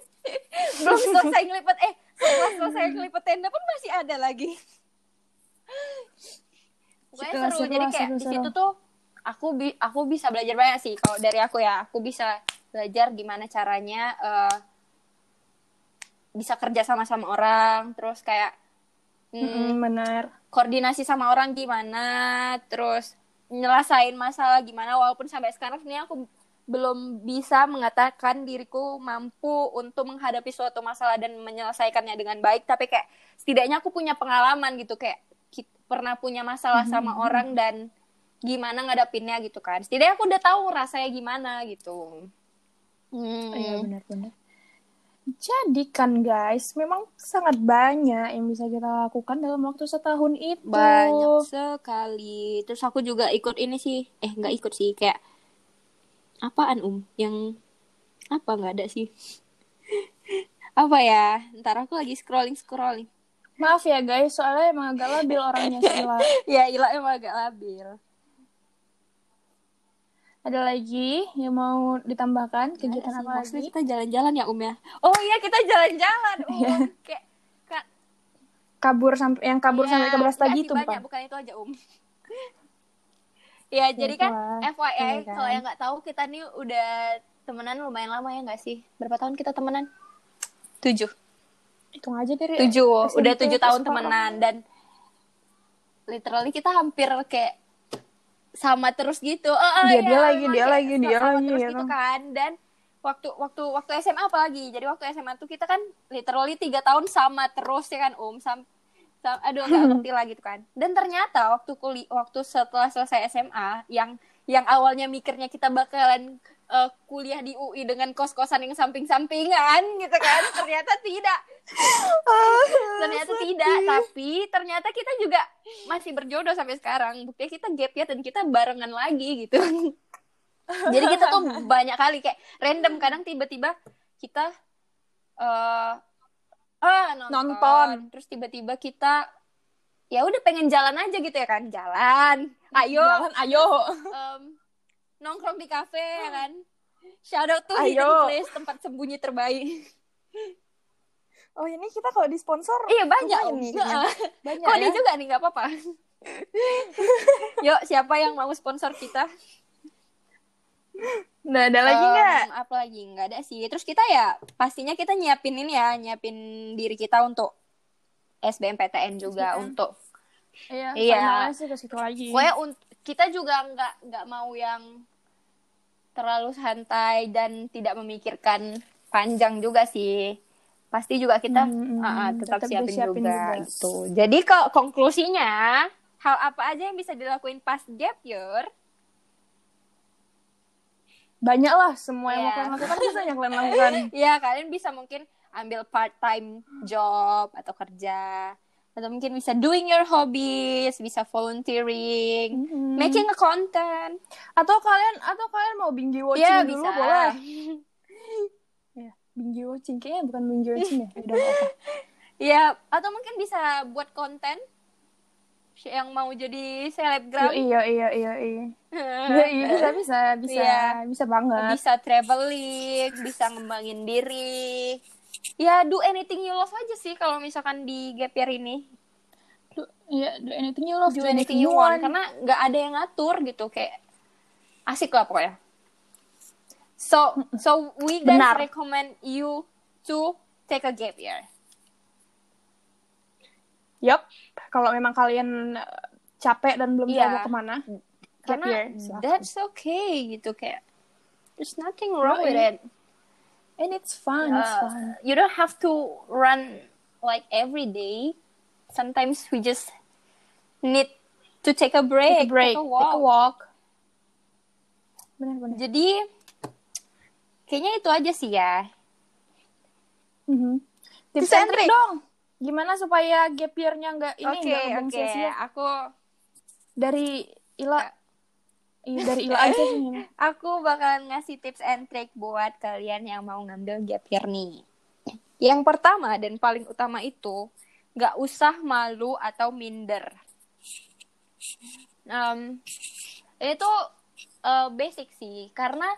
*laughs* belum selesai ngelipet eh setelah selesai ngelipet tenda pun masih ada lagi pokoknya Seru, seru, jadi kayak seru, di seru. situ tuh aku bi aku bisa belajar banyak sih kalau dari aku ya aku bisa belajar gimana caranya eh, bisa kerja sama sama orang terus kayak Hmm, Mm-mm, benar. koordinasi sama orang gimana, terus nyelesain masalah gimana walaupun sampai sekarang sebenarnya aku belum bisa mengatakan diriku mampu untuk menghadapi suatu masalah dan menyelesaikannya dengan baik tapi kayak setidaknya aku punya pengalaman gitu kayak pernah punya masalah sama orang dan gimana ngadapinnya gitu kan setidaknya aku udah tahu rasanya gimana gitu Hmm. Iya benar-benar. Jadi kan guys, memang sangat banyak yang bisa kita lakukan dalam waktu setahun itu. banyak sekali. Terus aku juga ikut ini sih. Eh nggak ikut sih. Kayak apaan um? Yang apa? Nggak ada sih. *laughs* Apa ya? Ntar aku lagi scrolling scrolling. Maaf ya guys, soalnya emang agak labil orangnya Sila. *laughs* ya Ila emang agak labil Ada lagi yang mau ditambahkan? Kegiatan apa maksudnya lagi? kita jalan-jalan ya um ya oh iya kita jalan-jalan. *laughs* Um kayak Kak, Kabur sampai yang kabur Iya, sampai ke Brastagi nggak itu banyak bukan? itu aja um *laughs* ya jadi kan. FYI Iya kan? kalau yang nggak tahu kita nih udah temenan lumayan lama ya nggak sih? Berapa tahun kita temenan? Tujuh. Hitung aja dari tujuh. Udah tujuh tahun temenan dan literally kita hampir kayak sama terus gitu. Oh, oh, Dia- ya, dia lagi, dia lagi, dia sama lagi, terus ya gitu kan? kan. Dan waktu waktu waktu SMA apa lagi? Jadi waktu SMA tuh kita kan literally tiga tahun sama terus ya kan om sam, sam- aduh nggak *laughs* ngerti lah gitu kan. Dan ternyata waktu kuli waktu setelah selesai SMA yang yang awalnya mikirnya kita bakalan eh, kuliah di UI dengan kos-kosan yang samping-sampingan gitu kan. Ternyata tidak. Ternyata tidak tapi ternyata kita juga masih berjodoh sampai sekarang. Buktinya kita gap ya dan kita barengan lagi gitu. Jadi kita tuh *laughs* banyak kali kayak random kadang tiba-tiba kita eh ah nonton. Nonton. terus tiba-tiba kita ya udah pengen jalan aja gitu ya kan. Jalan. Ayo. Jalan, ayo. em, nongkrong di kafe ya kan shout out tuh Ayo. Hidden Place tempat sembunyi terbaik Oh ini kita kalau di sponsor iya banyak nih. Banyak Kode ya. juga nih nggak apa-apa. Yuk siapa yang mau sponsor kita? Nggak ada lagi nggak? Apa lagi nggak ada sih. Terus kita ya pastinya kita nyiapin ini ya, nyiapin diri kita untuk SBMPTN juga SBM. untuk. Iya. Iya. Sih ke situ lagi. Pokoknya un- kita juga nggak nggak mau yang terlalu santai dan tidak memikirkan panjang juga sih. Pasti juga kita Hmm, ah, tetap, tetap siapin, disiapin juga, juga. gitu. Jadi kalau konklusinya hal apa aja yang bisa dilakuin pas gap year? Banyak lah semua yang mau Iya. kalian lakukan bisa yang kalian lakukan. *laughs* ya kalian bisa mungkin ambil part time job atau kerja atau mungkin bisa doing your hobbies, bisa volunteering, Mhm. making a content. Atau kalian atau kalian mau binge watching Ya dulu bisa. boleh. *laughs* Ya, binge watching kayaknya bukan binge watching ya. Udah apa. Ya, atau mungkin bisa buat konten yang mau jadi selebgram. Iya iya iya iya. Iya iya bisa bisa bisa Iya. bisa banget. bisa traveling, bisa ngembangin diri. Ya, do anything you love aja sih kalau misalkan di gap year ini. Do, iya do anything you love, Do anything you want. Karena nggak ada yang ngatur gitu. Kayak asik lah pokoknya. So, so we guys Benar. recommend you to take a gap year. Yup. Kalau memang kalian uh, capek dan belum tahu Iya. mau ke mana, gap Karena year. that's okay gitu kayak there's nothing wrong with Yoi. it. And it's fun, it's Uh, fun. you don't have to run like every day. Sometimes we just need to take a break, Take a break, take a take walk. a walk. Benar-benar. Jadi kayaknya itu aja sih ya. Mhm. Tips Tips and trick dong. Gimana supaya gap year-nya nggak ini Oke, nggak oke. sia-sia? Aku Dari Ila, Ya. Iya, dari Ila aja sih. *laughs* Aku bakalan ngasih tips and trick buat kalian yang mau ngambil gap year nih. Yang pertama dan paling utama itu nggak usah malu atau minder. Em, itu eh, basic sih karena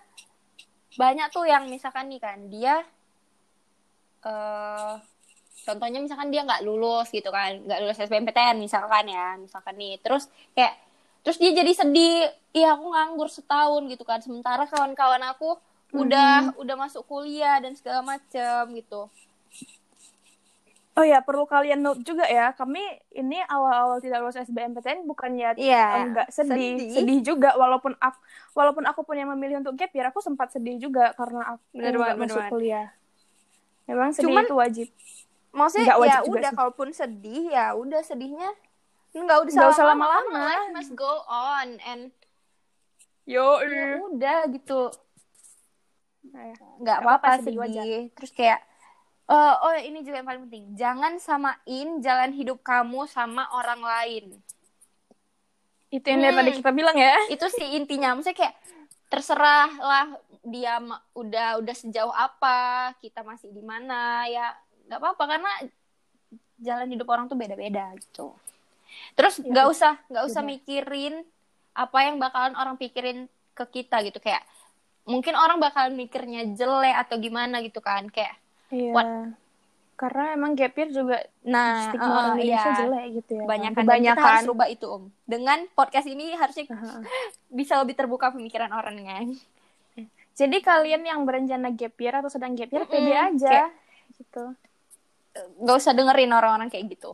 banyak tuh yang misalkan nih kan dia eh contohnya misalkan dia nggak lulus gitu kan nggak lulus SBMPTN misalkan ya misalkan nih terus kayak terus dia jadi sedih iya aku nganggur setahun gitu kan sementara kawan-kawan aku udah udah masuk kuliah dan segala macem gitu Oh ya, perlu kalian note juga ya. Kami ini awal-awal tidak lulus SBMPTN bukannya Iya, enggak sedih. sedih. sedih, juga walaupun aku walaupun aku pun yang memilih untuk gap year, aku sempat sedih juga karena aku Bener enggak bener masuk kuliah. Memang sedih Cuman- itu wajib. maksudnya wajib ya udah sih. kalaupun sedih ya udah sedihnya nggak usah Nggak usah lama-lama life must go on and Yo, ya udah gitu. Nah, ya. nggak apa-apa apa-apa, sedih sedih. terus kayak eh, oh ini juga yang paling penting. Jangan samain jalan hidup kamu sama orang lain. Itu yang Hmm. tadi kita bilang ya. itu sih intinya. Maksudnya kayak terserah lah dia udah udah sejauh apa kita masih di mana ya. Nggak apa-apa karena jalan hidup orang tuh beda-beda gitu terus Ya, nggak usah nggak usah beda. mikirin apa yang bakalan orang pikirin ke kita gitu kayak mungkin orang bakalan mikirnya jelek atau gimana gitu kan kayak Iya. What? Karena emang gap year juga nah stigma orang Indonesia iya. jelek gitu ya. kan. kebanyakan dan kita harus rubah itu om dengan podcast ini harusnya Heeh. bisa lebih terbuka pemikiran orangnya Jadi kalian yang berencana gap year atau sedang gap year, Mm-mm. pede aja. Kayak- Gitu. nggak usah dengerin orang-orang kayak gitu.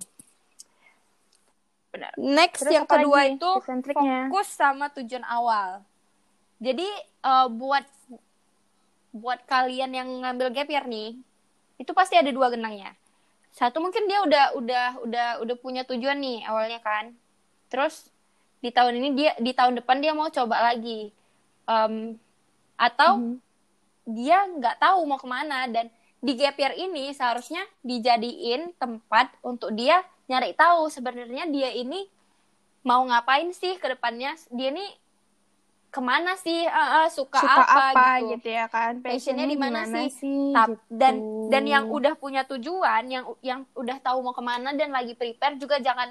Benar. Next Terus yang kedua lagi itu fokus sama tujuan awal. Jadi eh, buat buat kalian yang ngambil gap year nih, itu pasti ada dua genangnya. Satu mungkin dia udah udah udah udah punya tujuan nih awalnya kan. Terus di tahun ini dia di tahun depan dia mau coba lagi. Em, atau Mhm. dia nggak tahu mau ke mana dan di gap year ini seharusnya dijadiin tempat untuk dia nyari tahu sebenarnya dia ini mau ngapain sih ke depannya dia ini ke mana sih Ah, ah, suka, Suka apa, apa, gitu, gitu. ya kan? Passionnya di mana sih? Tap- gitu. dan dan yang udah punya tujuan yang yang udah tahu mau ke mana dan lagi prepare juga jangan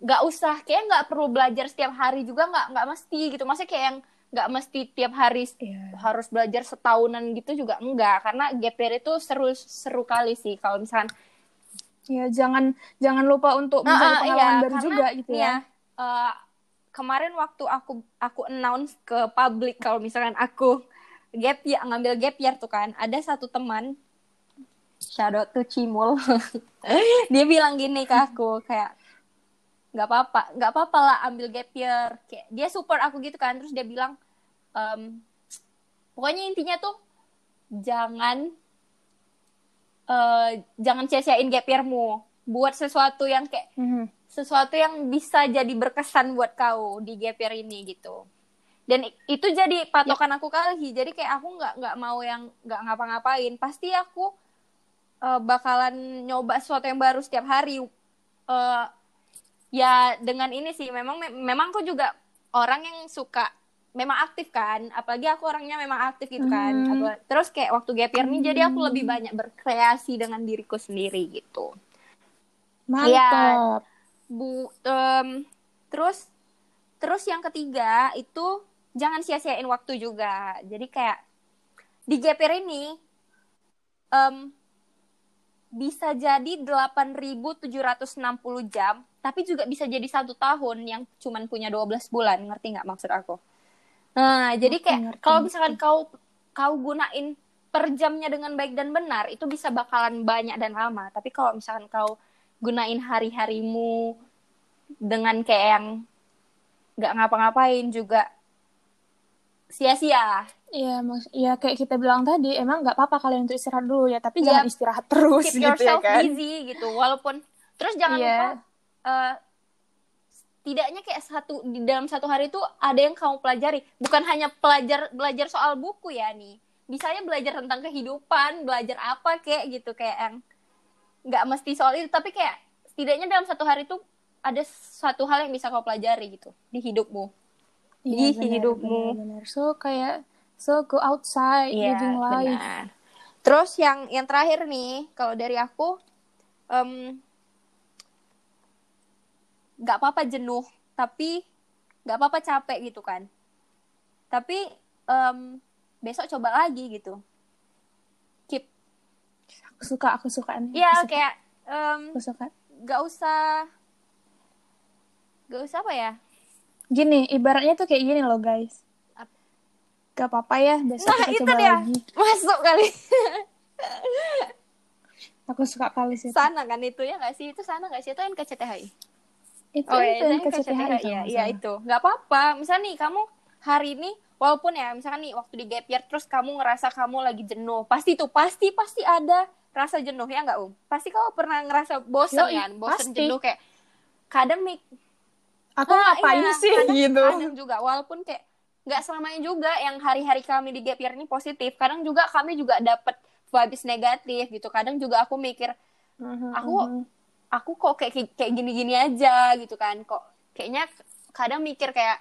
nggak usah kayak nggak perlu belajar setiap hari juga nggak nggak mesti gitu maksudnya kayak yang nggak mesti tiap hari Iya. harus belajar setahunan gitu juga enggak karena year itu seru seru kali sih kalau misalkan Ya, jangan jangan lupa untuk Nah, mencari ah, pengalaman iya, baru karena juga gitu nih ya. eh, kemarin waktu aku aku announce ke publik kalau misalkan aku gap year ngambil gap year tuh kan ada satu teman out to Cimul *laughs* dia bilang gini ke aku kayak nggak apa-apa nggak apa-apa lah ambil gap year kayak dia support aku gitu kan terus dia bilang em, pokoknya intinya tuh jangan eh, jangan sia-siain gap year-mu. Buat sesuatu yang kayak Mhm. sesuatu yang bisa jadi berkesan buat kau di gap year ini gitu. Dan itu jadi patokan aku kali jadi kayak aku nggak nggak mau yang nggak ngapa-ngapain. Pasti aku eh, bakalan nyoba sesuatu yang baru setiap hari. Eh, ya dengan ini sih. Memang memang aku juga orang yang suka memang aktif kan apalagi aku orangnya memang aktif gitu kan. Hmm. Terus kayak waktu gap year ini jadi aku lebih banyak berkreasi dengan diriku sendiri gitu. Mantap. bu em, terus terus yang ketiga itu jangan sia-siain waktu juga. Jadi kayak di gap year ini em, bisa jadi 8.760 jam tapi juga bisa jadi satu tahun yang cuman punya 12 bulan. Ngerti nggak maksud aku nah jadi kayak kalau misalkan kau kau gunain per jamnya dengan baik dan benar itu bisa bakalan banyak dan lama tapi kalau misalkan kau gunain hari-harimu dengan kayak yang nggak ngapa-ngapain juga sia-sia Iya, ya kayak kita bilang tadi, emang nggak apa-apa kalian untuk istirahat dulu ya, tapi Yap. jangan istirahat terus keep *laughs* gitu ya yourself kan. busy gitu walaupun terus jangan Iya. lupa eh, setidaknya kayak satu di dalam satu hari itu ada yang kamu pelajari bukan hanya pelajar belajar soal buku ya nih bisanya belajar tentang kehidupan belajar apa kayak gitu kayak yang nggak mesti soal itu tapi kayak setidaknya dalam satu hari itu ada satu hal yang bisa kau pelajari gitu di hidupmu Iya, di benar, hidupmu. benar, benar. So kayak so go outside, Iya, living life. benar. Terus yang yang terakhir nih, kalau dari aku, em, nggak apa-apa jenuh, tapi nggak apa-apa capek gitu kan. Tapi em, besok coba lagi gitu. Keep, Aku suka, aku suka nih. ya aku kayak em, aku suka. nggak usah, nggak usah apa ya? Gini, ibaratnya tuh kayak gini loh guys. Gak apa-apa ya, besok Nah kita itu coba dia, lagi. *laughs* masuk kali. Aku suka kali sih. Sana kan itu ya nggak sih? Itu sana nggak sih? Itu NKCTHI. Itu Oh itu iya, yang itu KCTH itu. Iya, iya itu. Nggak apa-apa. Misalnya nih kamu hari ini walaupun ya misalkan nih waktu di gap year terus kamu ngerasa kamu lagi jenuh. Pasti tuh pasti pasti ada rasa jenuh ya nggak Um? Pasti kamu pernah ngerasa bosen Yoi, kan? Bosen pasti. jenuh kayak kadang mik Aku Ah, ngapain iya, sih kadang, *laughs* gitu. Kadang juga walaupun kayak nggak selamanya juga yang hari-hari kami di gap year ini positif. Kadang juga kami juga dapat vibes negatif gitu. Kadang juga aku mikir aku aku kok kayak kayak gini-gini aja gitu kan. Kok kayaknya kadang mikir kayak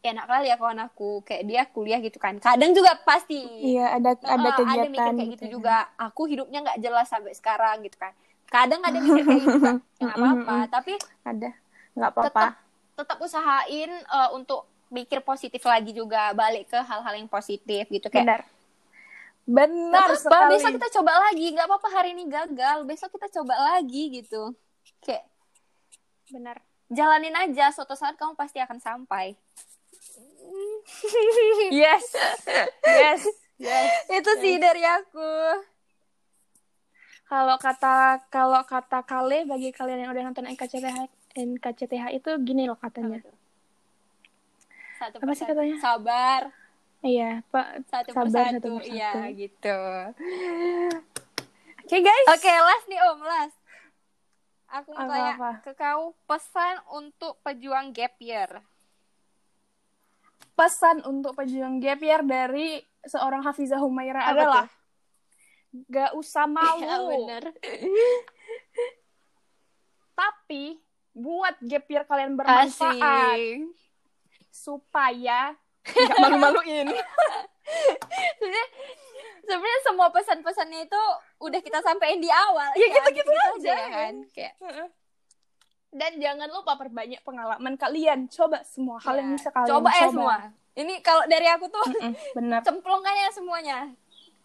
ya enak kali ya kawan aku kayak dia kuliah gitu kan. Kadang juga pasti Iya, ada ada kegiatan ada mikir kayak gitu ya. juga. Aku hidupnya nggak jelas sampai sekarang gitu kan. Kadang ada mikir kayak gitu kan. Nggak apa-apa. Tapi Ada. Nggak apa-apa. tetap tetap usahain eh, untuk mikir positif lagi juga balik ke hal-hal yang positif gitu kayak Benar. Benar "Nggak apa-apa, sekali. besok kita coba lagi nggak apa-apa hari ini gagal besok kita coba lagi gitu kayak Benar. jalanin aja suatu saat kamu pasti akan sampai *laughs* Yes. yes. Yes. itu sih dari aku Kalau kata kalau kata Kale bagi kalian yang udah nonton NKCTH NKCTH itu gini loh katanya. satu Apa sih katanya? sabar Iya, Pak. satu Sabar, persatu satu persatu. iya gitu Oke, guys. Oke, last nih Om, last. Aku mau tanya apa? ke kau pesan untuk pejuang gap year. Pesan untuk pejuang gap year dari seorang Hafizah Humaira Apa adalah tuh? gak usah *laughs* malu. Ya, bener. *laughs* Tapi buat gap year kalian bermanfaat Asik. supaya nggak malu-maluin. Sebenarnya sebenarnya semua pesan-pesannya itu udah kita sampaikan di awal. Ya, gitu-gitu aja, ya kan. Kayak Dan jangan lupa perbanyak pengalaman kalian. Coba semua hal yang ya, bisa kalian coba ya semua. Ini kalau dari aku tuh Mm-mm, semuanya.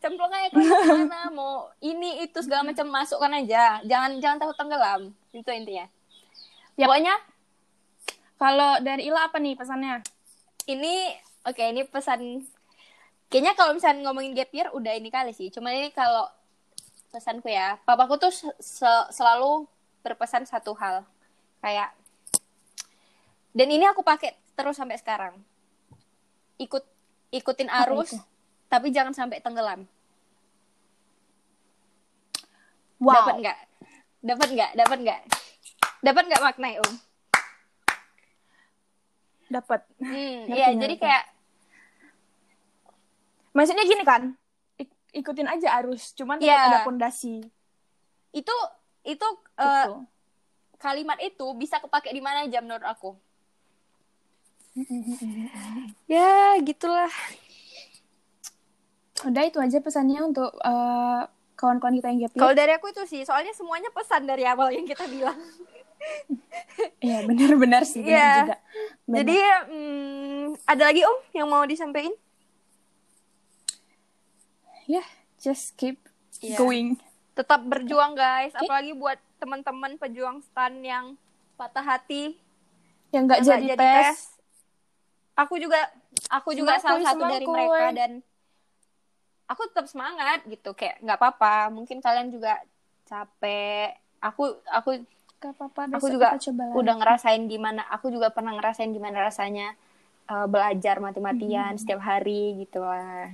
Cemplungkannya ke mana mau ini itu segala macam masukkan aja. Jangan jangan takut tenggelam. Itu intinya. Ya. Pokoknya Kalau dari Ila apa nih pesannya? ini oke ini pesan kayaknya kalau misalnya ngomongin gap year udah ini kali sih. Cuma ini kalau pesanku ya papaku tuh se- se- selalu berpesan satu hal. Kayak dan ini aku pakai terus sampai sekarang. Ikut ikutin arus itu? tapi jangan sampai tenggelam. Wow. dapat nggak? Dapat nggak? Dapat nggak? Dapat nggak maknanya om? Dapat. hmm, *laughs* iya jadi kayak Maksudnya gini kan? ik- ikutin aja arus, cuman Iya. ada pondasi. itu itu Gitu. kalimat itu bisa kepake di mana aja menurut aku. *laughs* Ya, gitulah. Udah itu aja pesannya untuk eh, kawan-kawan kita yang gap. Kalau dari aku itu sih, soalnya semuanya pesan dari awal yang kita bilang. *laughs* Iya benar-benar sih. benar Iya. juga. Benar. Jadi, hmm, ada lagi Om yang mau disampaikan? Ya just keep Iya. going. Tetap berjuang guys, Oke. apalagi buat teman-teman pejuang stan yang patah hati, Yang nggak yang jadi, nggak tes. Aku juga, aku juga salah satu dari mereka dan aku tetap semangat gitu, kayak nggak apa-apa. Mungkin kalian juga capek. Aku, aku Gak apa-apa. aku juga coba lagi. udah ngerasain gimana aku juga pernah ngerasain gimana rasanya uh, belajar mati-matian Hmm. setiap hari gitu lah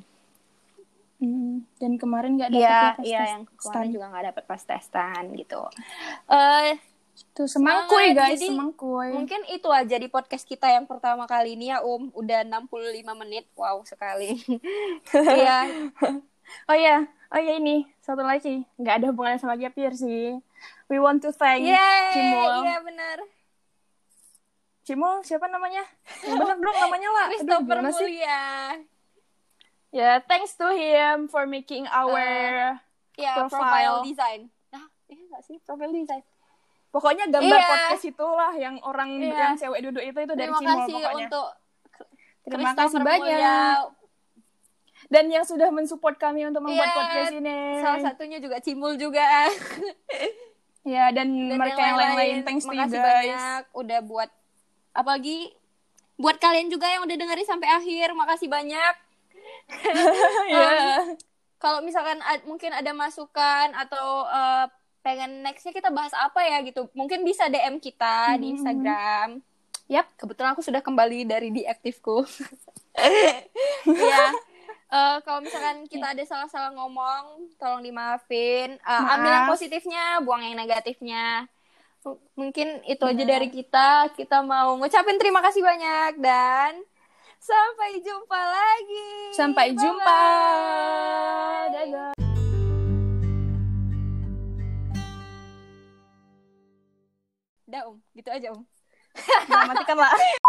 Dan kemarin nggak dapet iya ya pas iya tes yang kemarin juga nggak dapet pas testan gitu eh Tuh semangkuy Semangat, guys, jadi semangkuy. mungkin itu aja di podcast kita yang pertama kali ini ya um udah 65 menit wow sekali *laughs* iya Oh ya, oh ya ini satu lagi nggak ada hubungannya sama gap year sih. We want to thank Yeay, Cimol. iya benar Cimol siapa namanya? Yang bener dong namanya lah. *laughs* Aduh, Christopher gimana sih? Ya, thanks to him for making our ya Profile. profile design nah iya nggak sih profile design pokoknya gambar Iya. podcast itulah yang orang Iya. yang cewek duduk itu itu dari Cimol pokoknya. untuk Terima kasih banyak. Mulia. Dan yang sudah mensupport kami untuk membuat Iya, podcast ini. salah satunya juga Cimul juga *laughs* Ya, dan, dan mereka yang lain-lain thanks to you makasih guys. banyak udah buat apalagi buat kalian juga yang udah dengerin sampai akhir makasih banyak *laughs* Iya. kalau misalkan ad- mungkin ada masukan atau eh, pengen nextnya kita bahas apa ya gitu mungkin bisa DM kita di Hmm. Instagram Yap, kebetulan aku sudah kembali dari diaktifku. *laughs* Iya. Eh, kalau misalkan kita ada salah-salah ngomong, tolong dimaafin. Eh, ambil yang positifnya, buang yang negatifnya. M- Mungkin itu aja Benar. dari kita. Kita mau ngucapin terima kasih banyak dan sampai jumpa lagi. Sampai Bye-bye. jumpa. Dadah. Dah, Om. Gitu aja, Om. Matikan lah. *laughs*